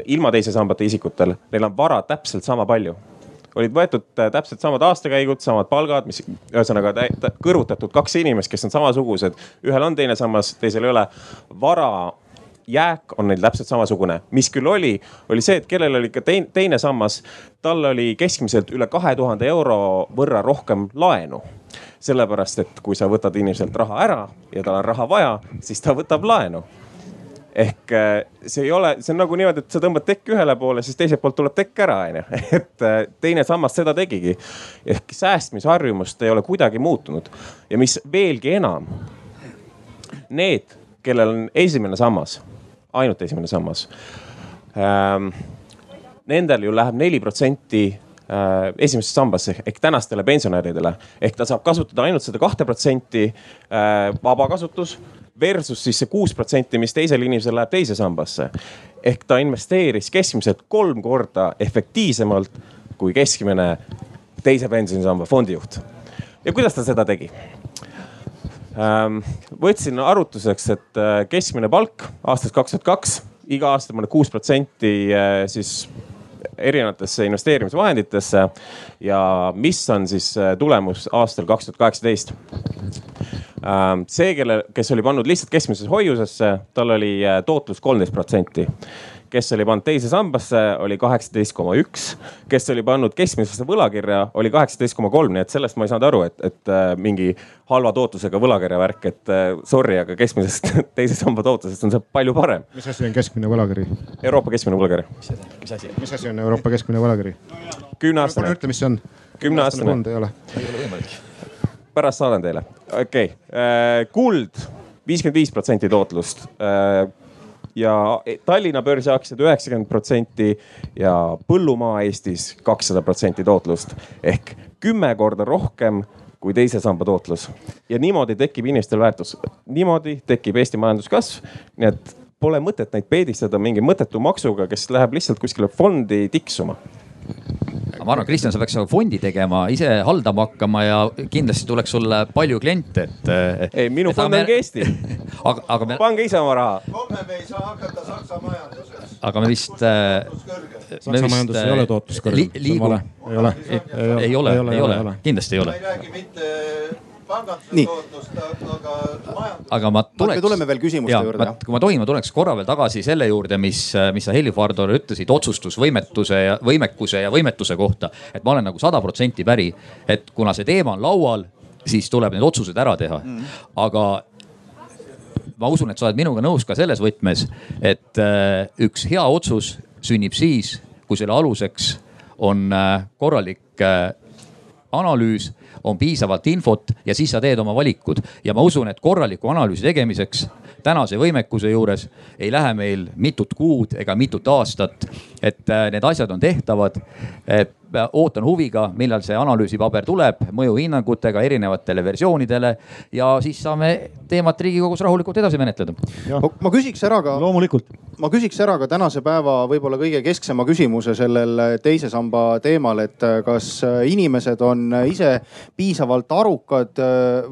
ilma teise sambata isikutel, neil on vara täpselt sama palju olid võetud äh, täpselt samad aastakäigud, samad palgad, mis ühesõnaga kõrvutatud kaks inimest, kes on samasugused. ühel on teine sammas, teisel ei ole. vara jääk on neil täpselt samasugune, mis küll oli, oli see, et kellel oli ka teine, teine sammas, tal oli keskmiselt üle kahe tuhande euro võrra rohkem laenu sellepärast, et kui sa võtad inimeselt raha ära ja tal on raha vaja, siis ta võtab laenu ehk äh, see ei ole, see on nagu niimoodi, et sa tõmbad tekki ühele poole, siis teiselt poolt tuleb tekk ära, onju. et äh, teine sammas seda tegigi. ehk säästmisharjumust ei ole kuidagi muutunud ja mis veelgi enam. Need, kellel on esimene sammas, ainult esimene sammas ähm,. Nendel ju läheb neli protsenti äh, esimesesse sambasse ehk tänastele pensionäridele. ehk ta saab kasutada ainult seda kahte protsenti vabakasutus versus siis see kuus protsenti, mis teisel inimesel läheb teise sambasse. ehk ta investeeris keskmiselt kolm korda efektiivsemalt kui keskmine teise pensionisamba fondijuht. ja kuidas ta seda tegi? Ähm, võtsin arvutuseks, et äh, keskmine palk aastast kaks tuhat kaks, iga aasta paneb kuus protsenti äh, siis erinevatesse investeerimisvahenditesse. ja mis on siis äh, tulemus aastal kaks tuhat kaheksateist? Ähm, see, kelle, kes oli pannud lihtsalt keskmisesse hoiusesse, tal oli äh, tootlus kolmteist protsenti kes oli pannud teise sambasse, oli kaheksateist koma üks. kes oli pannud keskmisesse võlakirja, oli kaheksateist koma kolm, nii et sellest ma ei saanud aru, et, et äh, mingi halva tootlusega võlakirja värk, et äh, sorry, aga keskmisest teise samba tootlusest on see palju parem. mis asi on keskmine võlakiri? Euroopa keskmine võlakiri. mis asi? mis asi on Euroopa keskmine võlakiri? kümneaastane. ütle, mis see on. kümneaastane. fond ei ole. ei ole võimalik pärast saadan teile, okei okay., äh, kuld viiskümmend viis protsenti tootlust ja Tallinna börsi aktsiad üheksakümmend protsenti ja põllumaa Eestis kakssada protsenti tootlust. Ehk kümme korda rohkem kui teise samba tootlus. ja niimoodi tekib inimestel väärtus, niimoodi tekib Eesti majanduskasv, nii et pole mõtet neid peedistada mingi mõttetu maksuga, kes läheb lihtsalt kuskile fondi tiksuma ma arvan, Kristjan, sa peaks fondi tegema, ise haldama hakkama ja kindlasti tuleks sulle palju kliente, et. ei, minu fond me... ongi Eesti aga, aga me. pange ise oma raha. homme me ei saa hakata Saksa majanduses. aga me vist äh,. Saksa majanduses ei ole tootlus kõrge. liigume. ei ole. ei ole, ei ole, kindlasti ei ole. ma ei räägi mitte aga majandust. aga ma tuleks. me tuleme veel küsimuste ja, juurde. kui ma tohin, ma tuleks korra veel tagasi selle juurde, mis, mis sa Helir-Valdor ütlesid otsustusvõimetuse ja võimekuse ja võimetuse kohta. et ma olen nagu sada protsenti päri, et kuna see teema on laual, siis tuleb need otsused ära teha mm.. aga ma usun, et sa oled minuga nõus ka selles võtmes, et äh, üks hea otsus sünnib siis, kui selle aluseks on äh, korralik äh, analüüs on piisavalt infot ja siis sa teed oma valikud. ja ma usun, et korraliku analüüsi tegemiseks tänase võimekuse juures ei lähe meil mitut kuud ega mitut aastat. et äh, need asjad on tehtavad. Ootan huviga, millal see analüüsipaber tuleb mõjuhinnangutega erinevatele versioonidele ja siis saame teemat Riigikogus rahulikult edasi menetleda. ma küsiks ära ka. loomulikult. ma küsiks ära ka tänase päeva võib-olla kõige kesksema küsimuse sellel teise samba teemal, et kas inimesed on ise piisavalt arukad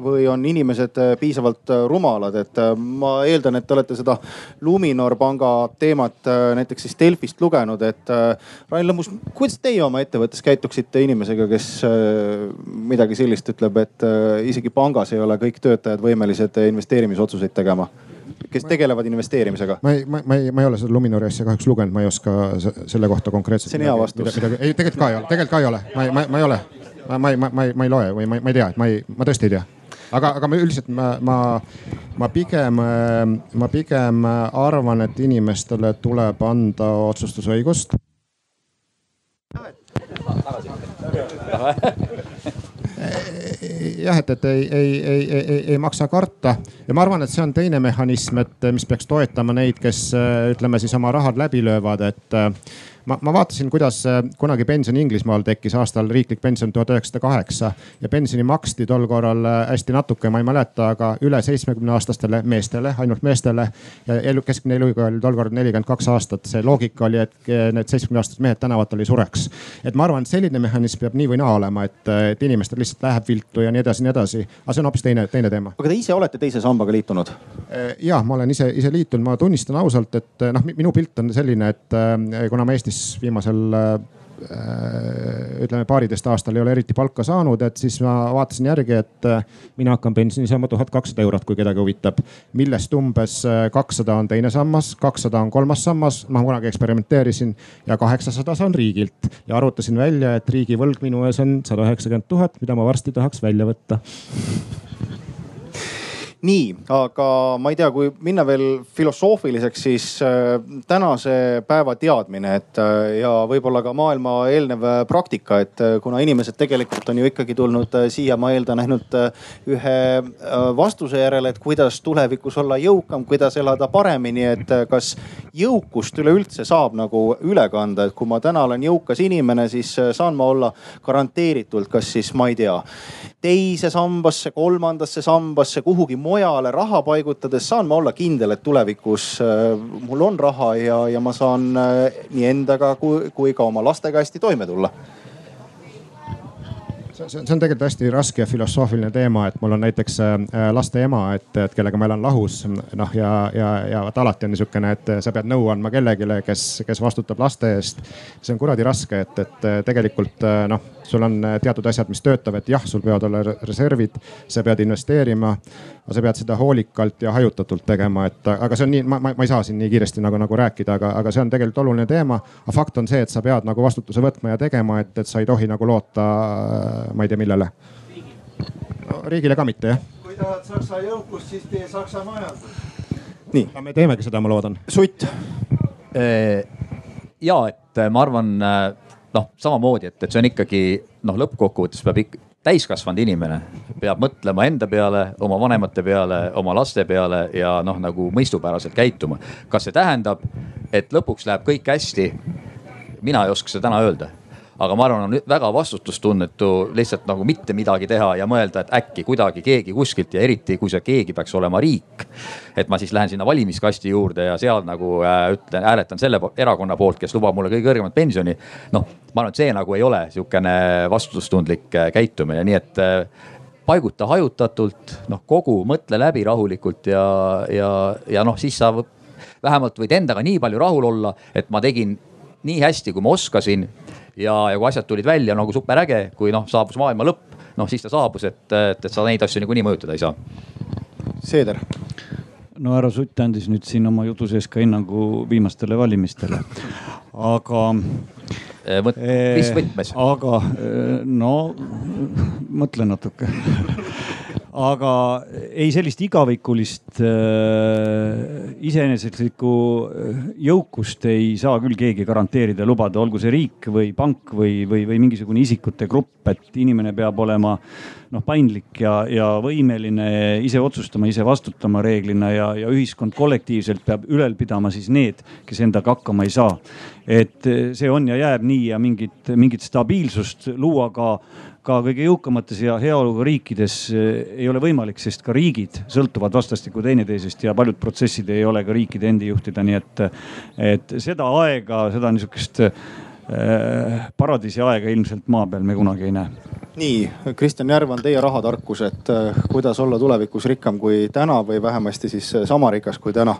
või on inimesed piisavalt rumalad, et ma eeldan, et te olete seda Luminor panga teemat näiteks siis Delfist lugenud, et Rain Lõmmus, kuidas teie oma ettevõttes käituksite inimesega, kes midagi sellist ütleb, et isegi pangas ei ole kõik töötajad võimelised investeerimisotsuseid tegema? kes tegelevad investeerimisega? ma ei, ma, ma ei, ma ei ole seda Luminori asja kahjuks lugenud, ma ei oska selle kohta konkreetselt. see on hea vastus. ei, tegelikult ka ei ole, tegelikult ka ei ole, ma, ma, ma ei ole, ma, ma, ma, ma ei, ma ei loe või ma, ma ei tea, et ma ei, ma tõesti ei tea aga, aga ma üldiselt ma, ma, ma pigem, ma pigem arvan, et inimestele tuleb anda otsustusõigust jah, et, et ei, ei, ei, ei, ei maksa karta. Ja ma arvan, et see on teine mehhanism, et mis peaks toetama neid, kes ütleme siis oma rahad läbi löövad, et ma, ma vaatasin, kuidas äh, kunagi pension Inglismaal tekkis aastal riiklik pension tuhat üheksasada kaheksa ja pensioni maksti tol korral äh, hästi natuke, ma ei mäleta, aga üle seitsmekümne aastastele meestele, ainult meestele. ja elu, keskmine eluiga oli tol korral nelikümmend kaks aastat, see loogika oli, et äh, need seitsmekümne aastased mehed tänavatel ei sureks. et ma arvan, et selline mehhanism peab nii või naa olema, et, et inimestel lihtsalt läheb viltu ja nii edasi, nii edasi. aga see on hoopis teine, teine teema. aga te ise olete teise sambaga liitunud? ja ma olen ise, ise liitunud, ma tunnistan ausalt, et noh, minu pilt on selline, et kuna ma Eestis Eestis viimasel äh, ütleme paariteist aastal ei ole eriti palka saanud, et siis ma vaatasin järgi, et äh, mina hakkan pensioni saama tuhat kakssada eurot, kui kedagi huvitab. millest umbes äh, kakssada on teine sammas, kakssada on kolmas sammas, ma kunagi eksperimenteerisin ja kaheksasada saan riigilt ja arvutasin välja, et riigi võlg minu ees on sada üheksakümmend tuhat, mida ma varsti tahaks välja võtta nii, aga ma ei tea, kui minna veel filosoofiliseks, siis äh, tänase päeva teadmine, et äh, ja võib-olla ka maailma eelnev praktika, et äh, kuna inimesed tegelikult on ju ikkagi tulnud siia, ma eeldan, ainult ühe vastuse järele, et kuidas tulevikus olla jõukam, kuidas elada paremini, et kas jõukust üleüldse saab nagu üle kanda, et kui ma täna olen jõukas inimene, siis saan ma olla garanteeritult, kas siis ma ei tea, teise sambasse, kolmandasse sambasse, kuhugi mujale raha paigutades saan ma olla kindel, et tulevikus äh, mul on raha ja, ja ma saan äh, nii endaga kui, kui ka oma lastega hästi toime tulla see, see on tegelikult hästi raske ja filosoofiline teema, et mul on näiteks äh, laste ema, et, et kellega ma elan lahus. noh, ja, ja, ja vot alati on niisugune, et sa pead nõu andma kellelegi, kes, kes vastutab laste eest. see on kuradi raske, et, et tegelikult noh sul on äh, teatud asjad, mis töötavad, jah, sul peavad olla reservid, sa pead investeerima. aga sa pead seda hoolikalt ja hajutatult tegema, et aga see on nii, ma, ma, ma ei saa siin nii kiiresti nagu, nagu rääkida, aga, aga see on tegelikult oluline teema. aga fakt on see, et sa pead nagu vastutuse võtma ja tegema, et, et sa ei tohi nagu loota, ma ei tea, millele no,. riigile ka mitte jah. kui tahad Saksa jõukust, siis tee Saksa majandus. nii. me teemegi seda, ma loodan. Sutt. ja et ma arvan noh, samamoodi, et, et see on ikkagi noh, lõppkokkuvõttes peab ikka täiskasvanud inimene peab mõtlema enda peale, oma vanemate peale, oma laste peale ja noh, nagu mõistupäraselt käituma. kas see tähendab, et lõpuks läheb kõik hästi? mina ei oska seda täna öelda aga ma arvan, on väga vastutustunnetu lihtsalt nagu mitte midagi teha ja mõelda, et äkki kuidagi keegi kuskilt ja eriti kui see keegi peaks olema riik. et ma siis lähen sinna valimiskasti juurde ja seal nagu äh, ütlen, hääletan selle erakonna poolt, kes lubab mulle kõige kõrgemat pensioni. noh, ma arvan, et see nagu ei ole sihukene vastutustundlik äh, käitumine, nii et äh, paiguta hajutatult, noh kogu, mõtle läbi rahulikult ja, ja, ja noh, siis sa vähemalt võid endaga nii palju rahul olla, et ma tegin nii hästi, kui ma oskasin ja, ja kui asjad tulid välja nagu super äge, kui noh, saabus maailma lõpp, noh siis ta saabus, et, et, et sa neid asju niikuinii mõjutada ei saa. Seeder no härra Sutt andis nüüd siin oma jutu sees ka hinnangu viimastele valimistele, aga. mis võtmes? aga no mõtle natuke aga ei sellist igavikulist äh, iseeneslikku äh, jõukust ei saa küll keegi garanteerida, lubada, olgu see riik või pank või, või, või mingisugune isikute grupp, et inimene peab olema noh, paindlik ja, ja võimeline ise otsustama, ise vastutama reeglina ja, ja ühiskond kollektiivselt peab ülal pidama siis need, kes endaga hakkama ei saa. et see on ja jääb nii ja mingit, mingit stabiilsust luua ka ka kõige jõukamates ja heaoluga riikides eh, ei ole võimalik, sest ka riigid sõltuvad vastastikku teineteisest ja paljud protsessid ei ole ka riikide endi juhtida, nii et, et seda aega, seda niisugust äh, paradiisi aega ilmselt maa peal me kunagi ei näe. nii, Kristjan Järvan, teie rahatarkus, et äh, kuidas olla tulevikus rikkam kui täna või vähemasti siis sama rikas kui täna,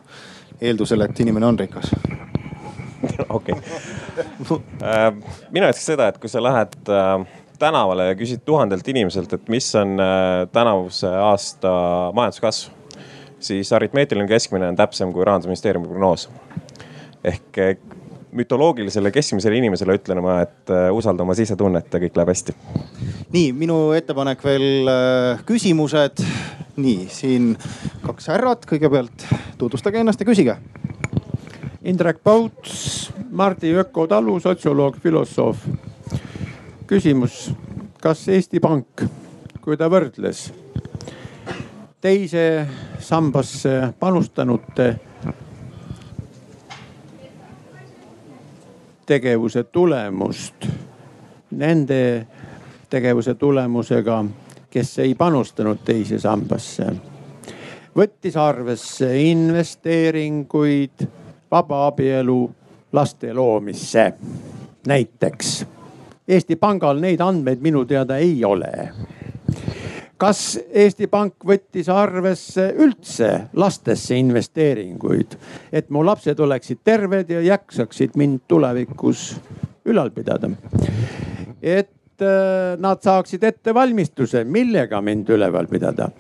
eeldusel, et inimene on rikas okei. Äh, mina ütleks seda, et kui sa lähed äh, tänavale ja küsid tuhandelt inimeselt, et mis on äh, tänavuse aasta majanduskasv, siis aritmeetiline keskmine on täpsem kui rahandusministeeriumi prognoos. ehk äh, mütoloogilisele keskmisele inimesele ütlen ma, et äh, usalda oma sisetunnet ja kõik läheb hästi. nii, minu ettepanek veel küsimused. nii, siin kaks härrat, kõigepealt tutvustage ennast ja küsige. Indrek Pauts, Mardi Öko talu, sotsioloog, filosoof küsimus, kas Eesti Pank, kui ta võrdles teise sambasse panustanute tegevuse tulemust nende tegevuse tulemusega, kes ei panustanud teise sambasse. võttis arvesse investeeringuid, vaba abielu, laste loomisse näiteks Eesti Pangal neid andmeid minu teada ei ole. kas Eesti Pank võttis arvesse üldse lastesse investeeringuid, et mu lapsed oleksid terved ja jaksaksid mind tulevikus ülal pidada? et äh, nad saaksid ettevalmistuse, millega mind üleval pidada.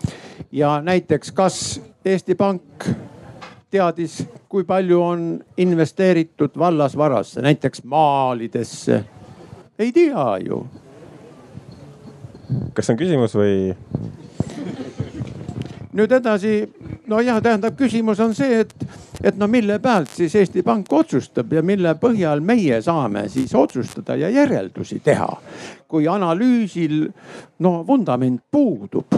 ja näiteks, kas Eesti Pank teadis, kui palju on investeeritud vallasvarasse, näiteks maalidesse ei tea ju. kas see on küsimus või? nüüd edasi, nojah, tähendab, küsimus on see, et, et no mille pealt siis Eesti Pank otsustab ja mille põhjal meie saame siis otsustada ja järeldusi teha. kui analüüsil no vundament puudub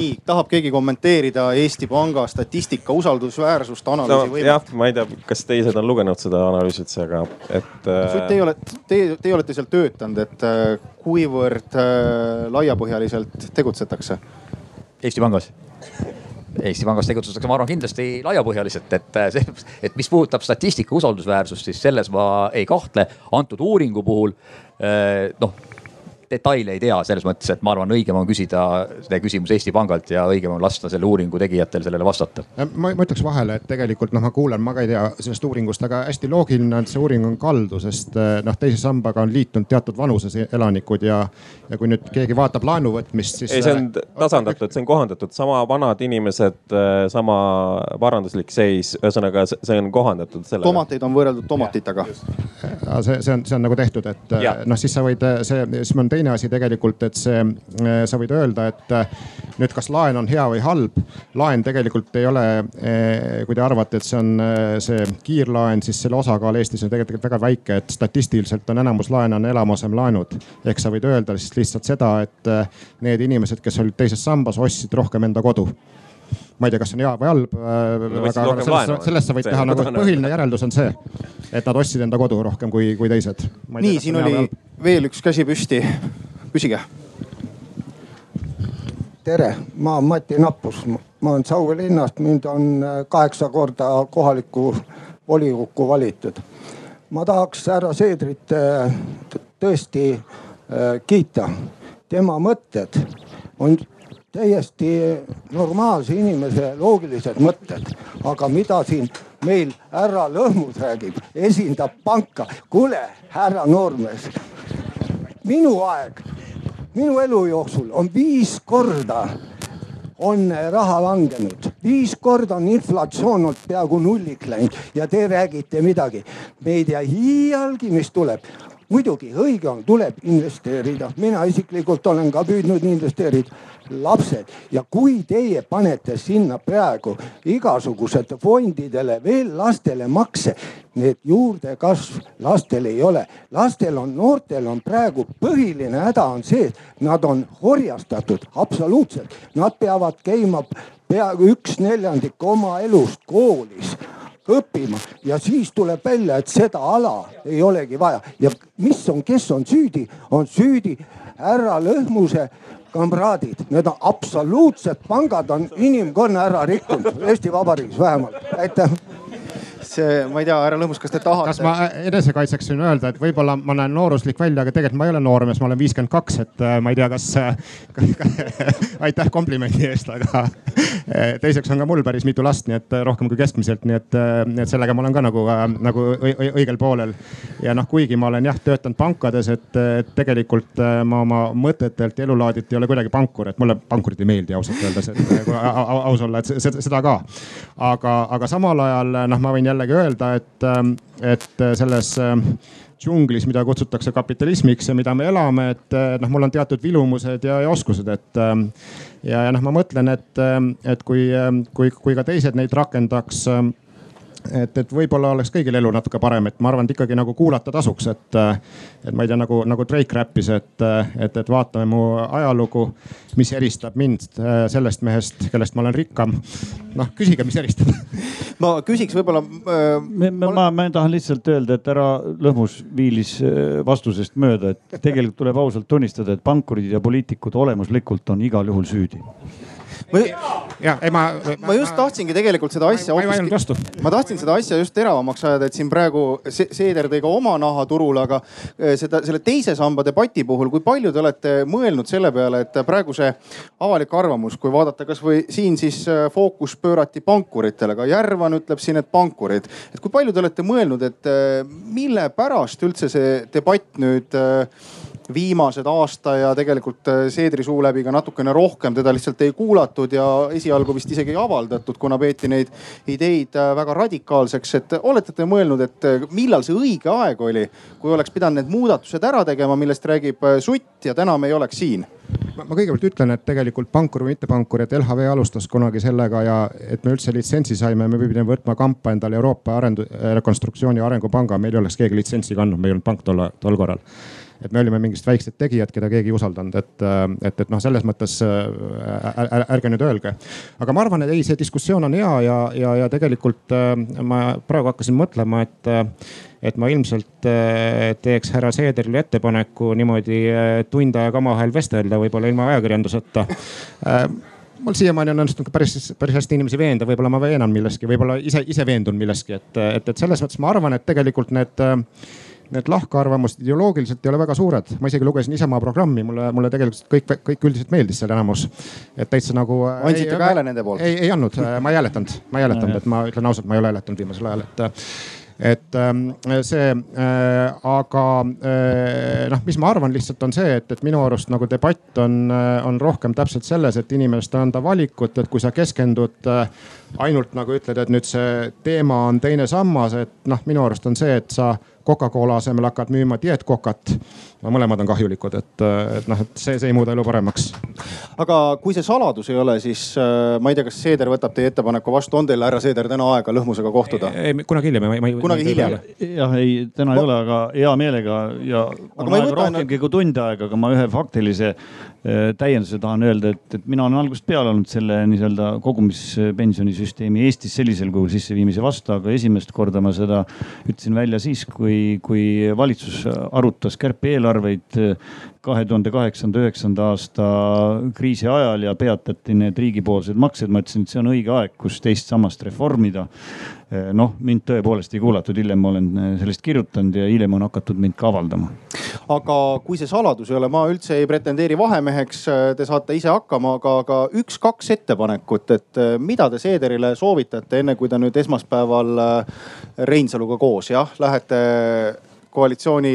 nii, tahab keegi kommenteerida Eesti Panga statistika usaldusväärsust, analüüsi no, võimet? jah, ma ei tea, kas teised on lugenud seda analüüsi üldse, aga et äh.... Teie olete, teie, teie olete seal töötanud, et äh, kuivõrd äh, laiapõhjaliselt tegutsetakse? Eesti Pangas Eesti Pangas tegutsetakse, ma arvan, kindlasti laiapõhjaliselt, et äh, see, et mis puudutab statistika usaldusväärsust, siis selles ma ei kahtle. antud uuringu puhul noh detaile ei tea, selles mõttes, et ma arvan, õigem on küsida see küsimus Eesti Pangalt ja õigem on lasta selle uuringu tegijatel sellele vastata. ma, ma ütleks vahele, et tegelikult noh, ma kuulen, ma ka ei tea sellest uuringust, aga hästi loogiline on, et see uuring on kaldu, sest eh, noh, teise sambaga on liitunud teatud vanuses elanikud ja, ja kui nüüd keegi vaatab laenu võtmist, siis. ei, see on tasandatud, see on kohandatud, sama vanad inimesed, eh, sama varanduslik seis, ühesõnaga see on kohandatud selle. tomateid on võrreldud tomatitega. see, see on, see on nagu tehtud, et noh, siis sa võid see, siis on teine teine asi tegelikult, et see, äh, sa võid öelda, et äh, nüüd, kas laen on hea või halb. laen tegelikult ei ole, äh, kui te arvate, et see on see kiirlaen, siis selle osakaal Eestis on tegelikult väga väike, et statistiliselt on enamus laene on eluasemelaenud. ehk sa võid öelda siis lihtsalt seda, et need inimesed, kes olid teises sambas, ostsid rohkem enda kodu ma ei tea, kas see on hea või halb no,. aga sellest, sellest sa võid see, teha nagu põhiline järeldus on see, et nad ostsid enda kodu rohkem kui, kui teised. nii, siin oli veel üks käsi püsti, küsige. tere, ma olen Mati Nappus, ma olen Saue linnast, mind on äh, kaheksa korda kohalikku volikokku valitud. ma tahaks härra Seedrit äh, tõesti äh, kiita, tema mõtted on täiesti normaalse inimese loogilised mõtted. aga mida siin meil härra Lõhmus räägib, esindab panka. kuule, härra noormees, minu aeg, minu elu jooksul on viis korda on raha langenud, viis korda on inflatsioon olnud peaaegu nulliks läinud ja te räägite midagi. me ei tea iialgi, mis tuleb muidugi õige on, tuleb investeerida, mina isiklikult olen ka püüdnud investeerida. lapsed ja kui teie panete sinna praegu igasugused fondidele veel lastele makse, need juurdekasv lastel ei ole. lastel on, noortel on praegu põhiline häda on see, et nad on orjastatud absoluutselt. Nad peavad käima peaaegu üks neljandik oma elust koolis õppima. Ja siis tuleb välja, et seda ala ei olegi vaja. Ja mis on, kes on süüdi, on süüdi härra Lõhmuse kamraadid, need on absoluutsed pangad on inimkonna ära rikkunud. Eesti Vabariigis vähemalt, aitäh see, ma ei tea, härra Lõhmus, kas te tahate? kas ma enesekaikseks võin öelda, et võib-olla ma näen nooruslik välja, aga tegelikult ma ei ole noormees, ma olen viiskümmend kaks, et äh, ma ei tea, kas, kas aitäh komplimendi eest, aga äh, teiseks on ka mul päris mitu last, nii et äh, rohkem kui keskmiselt, nii et, nii et sellega ma olen ka nagu, nagu õigel poolel. ja noh, kuigi ma olen jah töötanud pankades, et tegelikult ma oma mõtetelt ja elulaadilt ei ole kuidagi pankur, et mulle pankurid ei meeldi ausalt öeldes, et kui aus olla, et seda ka. aga, aga samal ajal noh, ma võin jälle jällegi öelda, et, ähm, et äh, selles ähm, džunglis, mida kutsutakse kapitalismiks ja mida me elame, et äh, noh, mul on teatud vilumused ja, ja oskused, et. Ähm, ja, ja noh, ma mõtlen, et, et kui, kui, kui ka teised neid rakendaks et, et võib-olla oleks kõigil elu natuke parem, et ma arvan, et ikkagi nagu kuulata tasuks, et, et ma ei tea, nagu, nagu Drake räppis, et, et, et vaatame mu ajalugu, mis eristab mind äh, sellest mehest, kellest ma olen rikkam. noh, küsige, mis eristab ma küsiks võib-olla äh,. ma, ma, ma tahan lihtsalt öelda, et härra Lõhmus viilis äh, vastusest mööda, et tegelikult tuleb ausalt tunnistada, et pankurid ja poliitikud olemuslikult on igal juhul süüdi ma, ja, ei ma, ma just ma, tahtsingi tegelikult seda asja. ma ei vaielnud vastu. ma tahtsin seda asja just teravamaks ajada, et siin praegu Seeder tõi ka oma naha turule, aga eh, seda, selle teise samba debati puhul, kui palju te olete mõelnud selle peale, et praegu see avalik arvamus, kui vaadata kasvõi siin, siis eh, fookus pöörati pankuritele, ka Järvan ütleb siin, et pankurid. et kui palju te olete mõelnud, et eh, mille pärast üldse see debatt nüüd viimased aasta ja tegelikult äh, Seedri suu läbi ka natukene rohkem teda lihtsalt ei kuulatud ja esialgu vist isegi ei avaldatud, kuna peeti neid ideid äh, väga radikaalseks. et olete te mõelnud, et äh, millal see õige aeg oli, kui oleks pidanud need muudatused ära tegema, millest räägib Sutt ja täna me ei oleks siin? ma kõigepealt ütlen, et tegelikult pankur või mittepankur, et LHV alustas kunagi sellega ja et me üldse litsentsi saime, me pidime võtma kampa endale Euroopa arendu-, rekonstruktsiooni arengupanga, meil ei oleks keegi litsentsi kandnud, me ei olnud pank tol, tol korral et me olime mingid väiksed tegijad, keda keegi ei usaldanud, et, äh, et, et noh, selles mõttes äh, ärge nüüd öelge. aga ma arvan, et ei, see diskussioon on hea ja, ja, ja tegelikult äh, ma praegu hakkasin mõtlema, et, et ma ilmselt teeks härra Seederile ettepaneku niimoodi tund aega omavahel vestelda, võib-olla ilma ajakirjanduseta mul siiamaani on õnnestunud ka päris, päris hästi inimesi veenda, võib-olla ma veenan milleski, võib-olla ise, ise veendun milleski, et, et, et selles mõttes ma arvan, et tegelikult need äh, need lahkarvamused ideoloogiliselt ei ole väga suured. ma isegi lugesin Isamaa programmi, mulle, mulle tegelikult kõik, kõik üldiselt meeldis seal enamus. et täitsa nagu. Äh, andsite ka hääle nende poolt? ei, ei andnud, äh, ma ei hääletanud, ma ei hääletanud, et ma ütlen ausalt, ma ei ole hääletanud viimasel ajal, et äh, et ähm, see äh,, aga äh, noh, mis ma arvan lihtsalt on see, et, et minu arust nagu debatt on, on rohkem täpselt selles, et inimestele anda valikut, et kui sa keskendud äh, ainult nagu ütled, et nüüd see teema on teine sammas, et noh, minu arust on see, et sa Coca-Cola asemel hakkad müüma dieetkokat. mõlemad on kahjulikud, et, et noh, et see, see ei muuda elu paremaks. aga kui see saladus ei ole, siis äh, ma ei tea, kas Seeder võtab teie ettepaneku vastu, on teil, härra Seeder, täna aega Lõhmusega kohtuda? kunagi hiljem, ma ei. kunagi hiljem? jah, ei, täna ma... ei ole, aga hea meelega ja. aga ma ei võta. rohkemgi kui tund aega, aga ma ühe faktilise täienduse tahan öelda, et, et mina olen algusest peale olnud selle nii-öelda kogumispensionisüsteemi Eestis sellisel kujul sisseviimise vastu, aga esimest korda ma seda ütlesin välja siis, kui kui, valitsus arutas kärpe-eelarveid kahe tuhande kaheksanda, üheksanda aasta kriisi ajal ja peatati need riigipoolsed maksed. ma ütlesin, et see on õige aeg, kus teist sammast reformida. Noh, mind tõepoolest ei kuulatud, hiljem ma olen sellest kirjutanud ja hiljem on hakatud mind ka avaldama. aga kui see saladus ei ole, ma üldse ei pretendeeri vahemeheks, te saate ise hakkama, aga, aga üks-kaks ettepanekut, et mida te Seederile soovitate, enne kui te nüüd esmaspäeval Reinsaluga koos jah, lähete koalitsiooni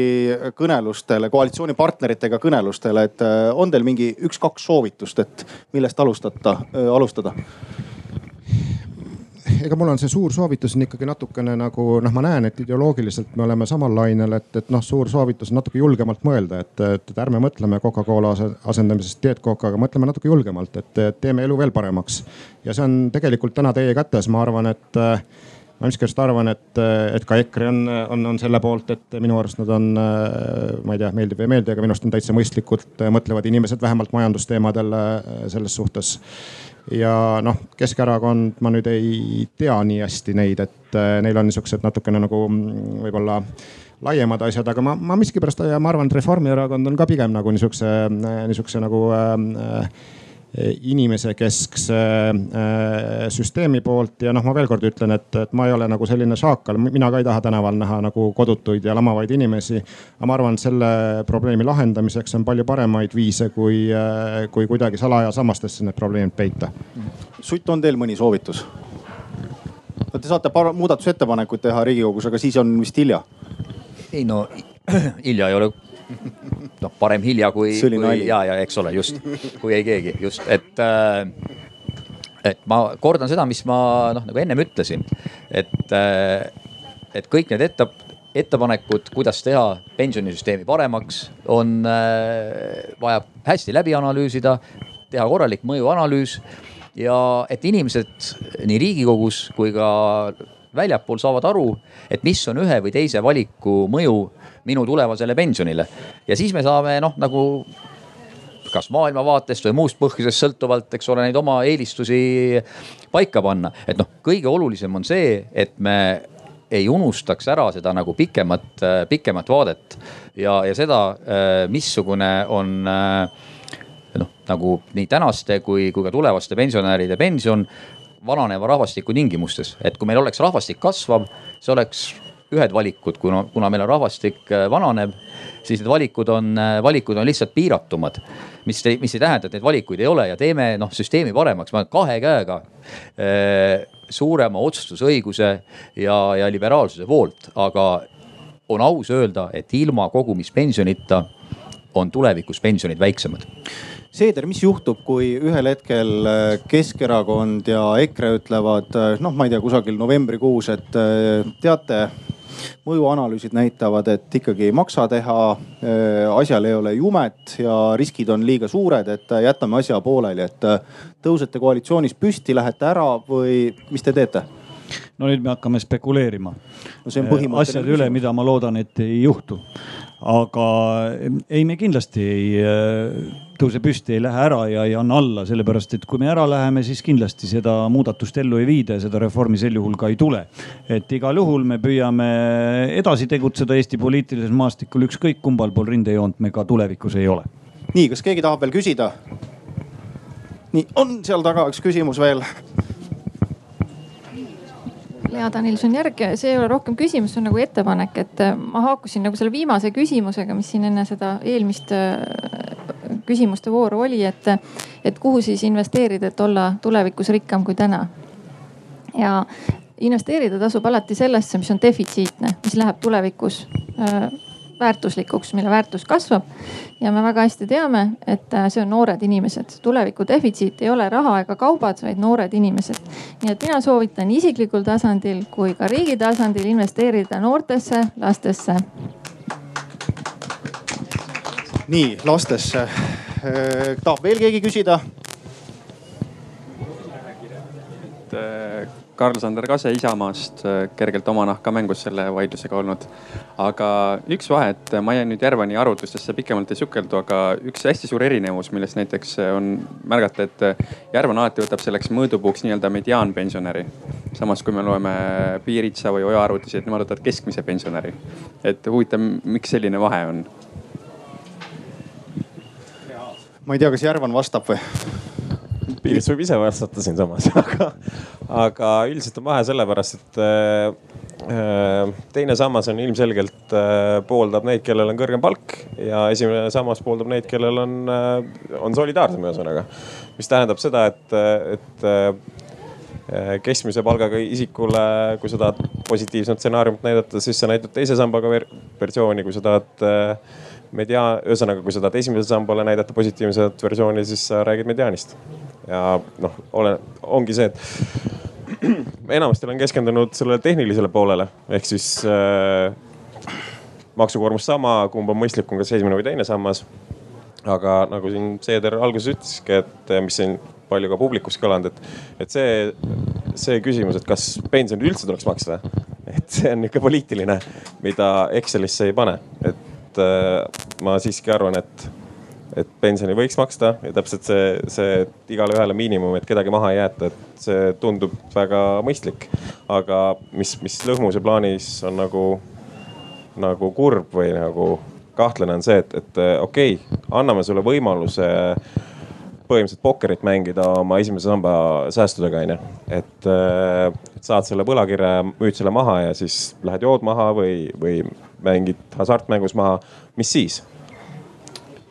kõnelustele, koalitsioonipartneritega kõnelustele, et on teil mingi üks-kaks soovitust, et millest alustada, äh, alustada? Ega mul on see suur soovitus on ikkagi natukene nagu noh, ma näen, et ideoloogiliselt me oleme samal lainel, et, et noh, suur soovitus on natuke julgemalt mõelda, et, et, et ärme mõtleme Coca-Cola asendamisest Diet Cocaga, mõtleme natuke julgemalt, et teeme elu veel paremaks. ja see on tegelikult täna teie kätes, ma arvan, et ma miskipärast arvan, et, et ka EKRE on, on, on selle poolt, et minu arust nad on, ma ei tea, meeldib või ei meeldi, aga minu arust on täitsa mõistlikult mõtlevad inimesed vähemalt majandusteemadel selles suhtes. Ja noh, Keskerakond, ma nüüd ei tea nii hästi neid, et neil on niisugused natukene nagu mm, võib-olla laiemad asjad, aga ma, ma miskipärast ja ma arvan, et Reformierakond on ka pigem nagu niisuguse, niisuguse nagu äh, inimesekeskse äh, süsteemi poolt ja noh, ma veel kord ütlen, et, et ma ei ole nagu selline šaakal, mina ka ei taha tänaval näha nagu kodutuid ja lamavaid inimesi. aga ma arvan, selle probleemi lahendamiseks on palju paremaid viise, kui, äh, kui kuidagi salajasammastesse need probleemid peita. Sutt, on teil mõni soovitus? Te saate muudatusettepanekuid teha Riigikogus, aga siis on vist hilja. ei no hilja ei ole noh, parem hilja kui, kui ja, ja eks ole, just, kui ei keegi, just, et äh, et ma kordan seda, mis ma noh, nagu ennem ütlesin, et, äh, et kõik need ette, ettepanekud, kuidas teha pensionisüsteemi paremaks, on äh,, vajab hästi läbi analüüsida, teha korralik mõjuanalüüs ja et inimesed nii Riigikogus kui ka väljapool saavad aru, et mis on ühe või teise valiku mõju minu tulevasele pensionile. ja siis me saame noh, nagu kas maailmavaatest või muust põhjusest sõltuvalt, eks ole, neid oma eelistusi paika panna. et noh, kõige olulisem on see, et me ei unustaks ära seda nagu pikemat, pikemat vaadet ja, ja seda, missugune on noh, nagu nii tänaste kui, kui ka tulevaste pensionäride pension vananeva rahvastiku tingimustes. et kui meil oleks rahvastik kasvav, see oleks ühed valikud, kuna, kuna meil on rahvastik äh, vananeb, siis need valikud on, äh, valikud on lihtsalt piiratumad. mis, mis ei tähenda, et neid valikuid ei ole ja teeme noh süsteemi paremaks, ma kahe käega äh, suurema otsustusõiguse ja, ja liberaalsuse poolt, aga on aus öelda, et ilma kogumispensionita on tulevikus pensionid väiksemad Seeder, mis juhtub, kui ühel hetkel Keskerakond ja EKRE ütlevad noh, ma ei tea, kusagil novembrikuus, et teate, mõjuanalüüsid näitavad, et ikkagi ei maksa teha, äh, asjal ei ole jumet ja riskid on liiga suured, et jätame asja pooleli, et äh, tõusete koalitsioonis püsti, lähete ära või mis te teete? no nüüd me hakkame spekuleerima no äh, asjade üle, mida ma loodan, et ei juhtu aga ei, me kindlasti ei äh, tõuse püsti, ei lähe ära ja ei anna alla, sellepärast et kui me ära läheme, siis kindlasti seda muudatust ellu ei viida ja seda reformi sel juhul ka ei tule. et igal juhul me püüame edasi tegutseda Eesti poliitilisel maastikul, ükskõik kumbal pool rindejoont me ka tulevikus ei ole. nii, kas keegi tahab veel küsida? nii, on seal taga üks küsimus veel Lea Danilson Järg, see ei ole rohkem küsimus, see on nagu ettepanek, et äh, ma haakusin nagu selle viimase küsimusega, mis siin enne seda eelmist äh, küsimuste vooru oli, et, et kuhu siis investeerida, et olla tulevikus rikkam kui täna. ja investeerida tasub alati sellesse, mis on defitsiitne, mis läheb tulevikus äh, väärtuslikuks, mille väärtus kasvab. ja me väga hästi teame, et äh, see on noored inimesed. tuleviku defitsiit ei ole raha ega kaubad, vaid noored inimesed. nii et mina soovitan isiklikul tasandil kui ka riigi tasandil investeerida noortesse, lastesse. nii lastesse, äh, tahab veel keegi küsida? et äh, Karl-Sander Kase Isamaast, äh, kergelt oma nahka mängus selle vaidlusega olnud. aga üks vahe, et ma jäin nüüd Järvani arvutustesse pikemalt ei sukeldu, aga üks hästi suur erinevus, millest näiteks on märgata, et Järvan alati võtab selleks mõõdupuuks nii-öelda mediaanpensionäri. samas kui me loeme Piiritsa või Oja arvutusi, et nemad võtavad keskmise pensionäri. et huvitav, miks selline vahe on? ma ei tea, kas Järvan vastab või? Piirits võib ise vastata siinsamas, aga, aga üldiselt on vahe sellepärast, et äh, teine sammas on ilmselgelt äh,, pooldab neid, kellel on kõrgem palk ja esimene sammas pooldab neid, kellel on äh,, on solidaarsem ühesõnaga. mis tähendab seda, et, et äh, keskmise palgaga isikule, kui sa tahad positiivset stsenaariumit näidata, siis sa näitad teise sambaga versiooni, kui sa tahad äh, mediaan, ühesõnaga, kui sa tahad esimesele sambale näidata positiivset versiooni, siis sa räägid mediaanist. Ja noh, ole, ongi see, et enamasti olen keskendunud sellele tehnilisele poolele ehk siis äh, maksukoormus sama, kumb on mõistlikum, kas esimene või teine sammas. aga nagu siin Seeder alguses ütleski, et mis siin palju ka publikus kõlanud, et, et see, see küsimus, et kas pensionid üldse tuleks maksta, et see on ikka poliitiline, mida Excelisse ei pane, et äh, ma siiski arvan, et et pensioni võiks maksta ja täpselt see, see, igale ühele miinimum, et kedagi maha ei jäeta, et see tundub väga mõistlik. aga mis, mis lõhmuse plaanis on nagu, nagu kurb või nagu kahtlane on see, et, et okei okay,, anname sulle võimaluse põhimõtteliselt pokkerit mängida oma esimese samba säästudega onju. et saad selle võlakirja, müüd selle maha ja siis lähed jood maha või, või mängid hasartmängus maha, mis siis?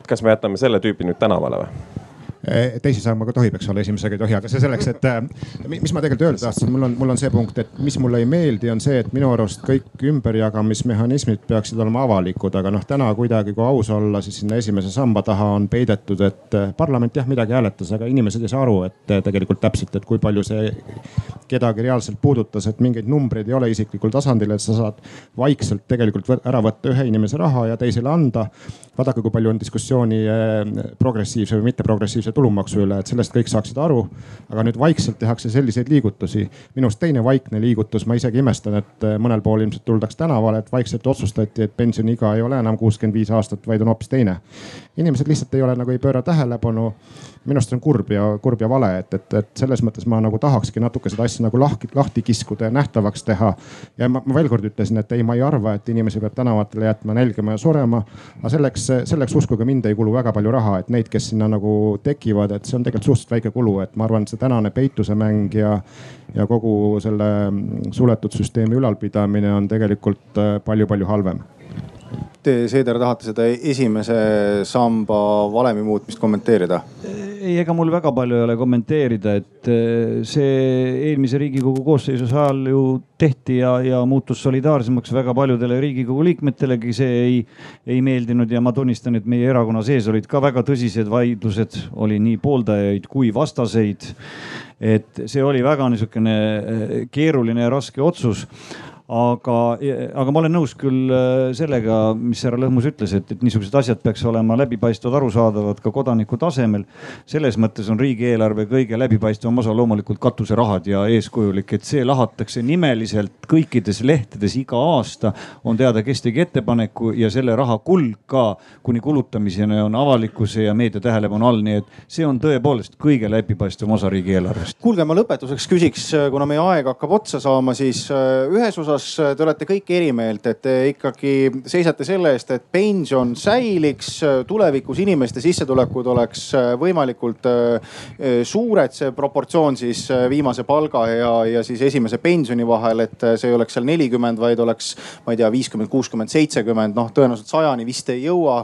Kas me jätame selle tüüpi nüüd tänavale või? Eh, teisi sambaga tohib, eks ole, esimesega ei tohi, aga see selleks, et äh, mis ma tegelikult öelda tahtsin, mul on, mul on see punkt, et mis mulle ei meeldi, on see, et minu arust kõik ümberjagamismehhanismid peaksid olema avalikud, aga noh, täna kuidagi, kui aus olla, siis sinna esimese samba taha on peidetud, et äh, parlament jah midagi hääletas, aga inimesed ei saa aru, et tegelikult täpselt, et kui palju see kedagi reaalselt puudutas, et mingeid numbreid ei ole isiklikul tasandil, et sa saad vaikselt tegelikult ära võtta ühe inimese raha ja teisele anda. Vaadake, kui palju on diskussiooni progressiivse või mitteprogressiivse tulumaksu üle, et sellest kõik saaksid aru. aga nüüd vaikselt tehakse selliseid liigutusi. minu arust teine vaikne liigutus, ma isegi imestan, et äh, mõnel pool ilmselt tuldaks tänavale, et vaikselt otsustati, et pensioniiga ei ole enam kuuskümmend viis aastat, vaid on hoopis teine. Inimesed lihtsalt ei ole nagu ei pööra tähelepanu minu arust see on kurb ja kurb ja vale, et, et, et selles mõttes ma nagu tahakski natuke seda asja nagu lahti, lahti kiskuda ja nähtavaks teha. ja ma, ma veel kord ütlesin, et ei, ma ei arva, et inimesi peab tänavatele jätma nälgima ja surema. aga selleks, selleks uskuge mind, ei kulu väga palju raha, et neid, kes sinna nagu tekivad, et see on tegelikult suhteliselt väike kulu, et ma arvan, et see tänane peitusemäng ja, ja kogu selle suletud süsteemi ülalpidamine on tegelikult palju-palju halvem Te, Seeder, tahate seda esimese samba valemi muutmist kommenteerida? ei, ega mul väga palju ei ole kommenteerida, et eh, see eelmise Riigikogu koosseisus ajal ju tehti ja, ja muutus solidaarsemaks väga paljudele Riigikogu liikmetelegi, see ei, ei meeldinud ja ma tunnistan, et meie erakonna sees olid ka väga tõsised vaidlused, oli nii pooldajaid kui vastaseid. et see oli väga niisugune eh, keeruline ja raske otsus aga, aga ma olen nõus küll äh, sellega, mis härra Lõhmus ütles, et, et niisugused asjad peaks olema läbipaistvad, arusaadavad ka kodaniku tasemel. selles mõttes on riigieelarve kõige läbipaistvam osa loomulikult katuserahad ja eeskujulik, et see lahatakse nimeliselt kõikides lehtedes iga aasta. on teada, kes tegi ettepaneku ja selle raha kulg ka kuni kulutamiseni on avalikkuse ja meedia tähelepanu all, nii et see on tõepoolest kõige läbipaistvam osa riigieelarvest. kuulge, ma lõpetuseks küsiks, kuna meie aeg hakkab otsa saama, siis äh, ühes osas osas äh, te olete kõik eri meelt, et te ikkagi seisate selle eest, et pension säiliks, tulevikus inimeste sissetulekud oleks äh, võimalikult äh, suured, see proportsioon siis viimase palga ja, ja siis esimese pensioni vahel, et see ei oleks seal nelikümmend, vaid oleks, ma ei tea, viiskümmend, kuuskümmend, seitsekümmend, noh tõenäoliselt sajani vist ei jõua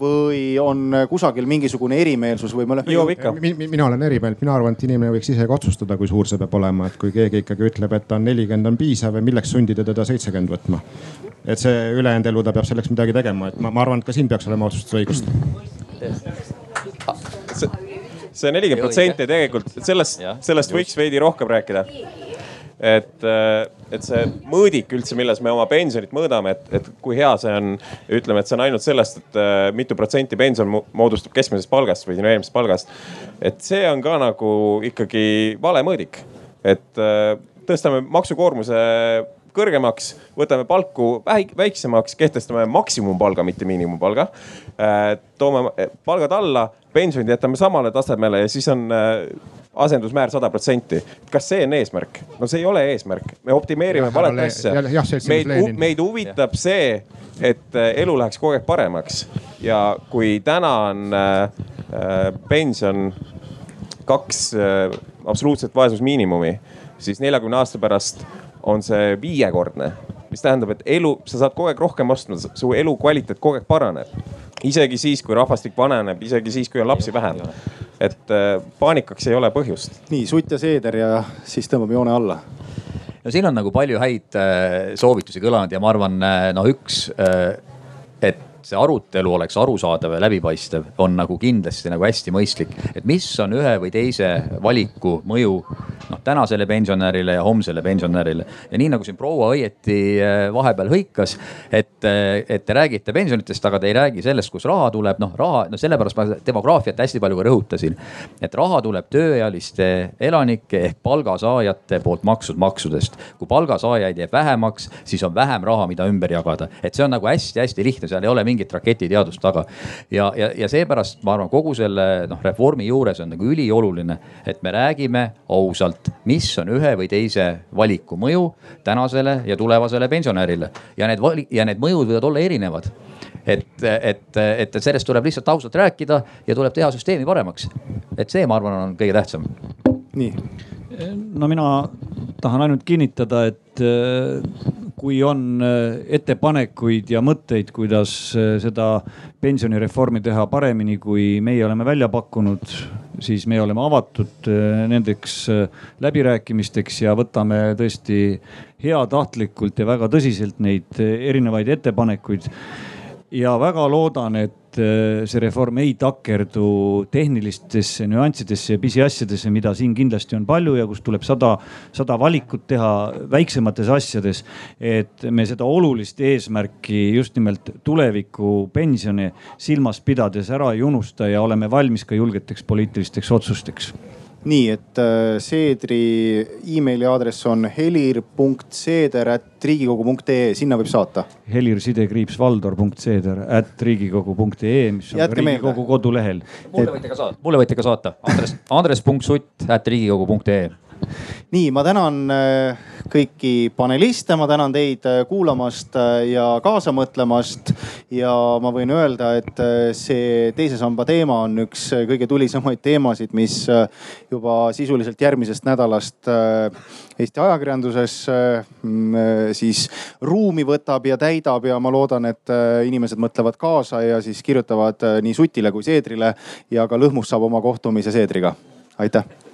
või on kusagil mingisugune erimeelsus või mõle? jõuab ikka. mina olen eri meelt, mina arvan, et inimene võiks ise ka otsustada, kui suur see peab olema, et kui keegi ikkagi ütleb, et ta on nelikümmend on piisav ja milleks sundida teda seitsekümmend võtma. et see ülejäänud elu ta peab selleks midagi tegema, et ma, ma arvan, et ka siin peaks olema otsustusõigust. see nelikümmend protsenti tegelikult sellest, sellest võiks veidi rohkem rääkida et, äh, et see mõõdik üldse, milles me oma pensionit mõõdame, et, et kui hea see on. ütleme, et see on ainult sellest, et äh, mitu protsenti pension moodustub keskmisest palgast või sinu eelmisest palgast. et see on ka nagu ikkagi vale mõõdik, et äh, tõstame maksukoormuse kõrgemaks, võtame palku väiksemaks, kehtestame maksimumpalga, mitte miinimumpalga. toome palgad alla, pensionid jätame samale tasemele ja siis on asendusmäär sada protsenti. kas see on eesmärk? no see ei ole eesmärk, me optimeerime valet asja. meid, meid huvitab see, et äh, elu läheks kogu aeg paremaks ja kui täna on äh, äh, pension kaks äh, absoluutset vaesusmiinimumi, siis neljakümne aasta pärast on see viiekordne mis tähendab, et elu, sa saad kogu aeg rohkem ostma, su elukvaliteet kogu aeg paraneb. isegi siis, kui rahvastik vananeb, isegi siis, kui on lapsi vähem. et äh, paanikaks ei ole põhjust. nii Sutt ja Seeder ja siis tõmbame joone alla no siin on nagu palju häid äh, soovitusi kõlanud ja ma arvan, äh, noh üks, et see arutelu oleks arusaadav ja läbipaistev, on nagu kindlasti nagu hästi mõistlik. et mis on ühe või teise valiku mõju noh tänasele pensionärile ja homsele pensionärile. ja nii nagu siin proua õieti äh, vahepeal hõikas, et, äh, et te räägite pensionitest, aga te ei räägi sellest, kust raha tuleb. noh raha, no sellepärast ma demograafiat hästi palju ka rõhutasin. et raha tuleb tööealiste elanike ehk palgasaajate poolt makstud maksudest. kui palgasaajaid jääb vähemaks, siis on vähem raha, mida ümber jagada. et see on nagu hästi-hästi lihtne, seal ei ole mingit raketiteadust taga. ja, ja, ja seepärast ma arvan, kogu selle noh reformi juures on nagu ülioluline, et me räägime ausalt, mis on ühe või teise valiku mõju tänasele ja tulevasele pensionärile ja need vali- ja need mõjud võivad olla erinevad et, et, et sellest tuleb lihtsalt ausalt rääkida ja tuleb teha süsteemi paremaks. et see, ma arvan, on kõige tähtsam. nii. no mina tahan ainult kinnitada, et kui on äh, ettepanekuid ja mõtteid, kuidas äh, seda pensionireformi teha paremini, kui meie oleme välja pakkunud, siis me oleme avatud nendeks läbirääkimisteks ja võtame tõesti heatahtlikult ja väga tõsiselt neid erinevaid ettepanekuid ja väga loodan, et äh, see reform ei takerdu tehnilistesse nüanssidesse ja pisiasjadesse, mida siin kindlasti on palju ja kus tuleb sada, sada valikut teha väiksemates asjades. et me seda olulist eesmärki just nimelt tuleviku pensione silmas pidades ära ei unusta ja oleme valmis ka julgeteks poliitilisteks otsusteks nii et äh, Seedri emaili aadress on helir.seeder.riigikogu.ee, sinna võib saata. Helir sidekriips valdor.seeder at riigikogu.ee, mis on Jätke riigikogu kodulehel. mulle võite ka saata, mulle võite ka saata. Andres, andres.sutt at riigikogu.ee nii, ma tänan äh, kõiki paneliste, ma tänan teid äh, kuulamast äh, ja kaasa mõtlemast. ja ma võin öelda, et see teise samba teema on üks kõige tulisemaid teemasid, mis juba sisuliselt järgmisest nädalast Eesti ajakirjanduses siis ruumi võtab ja täidab ja ma loodan, et inimesed mõtlevad kaasa ja siis kirjutavad nii Sutile kui Seedrile ja ka Lõhmus saab oma kohtumise Seedriga. aitäh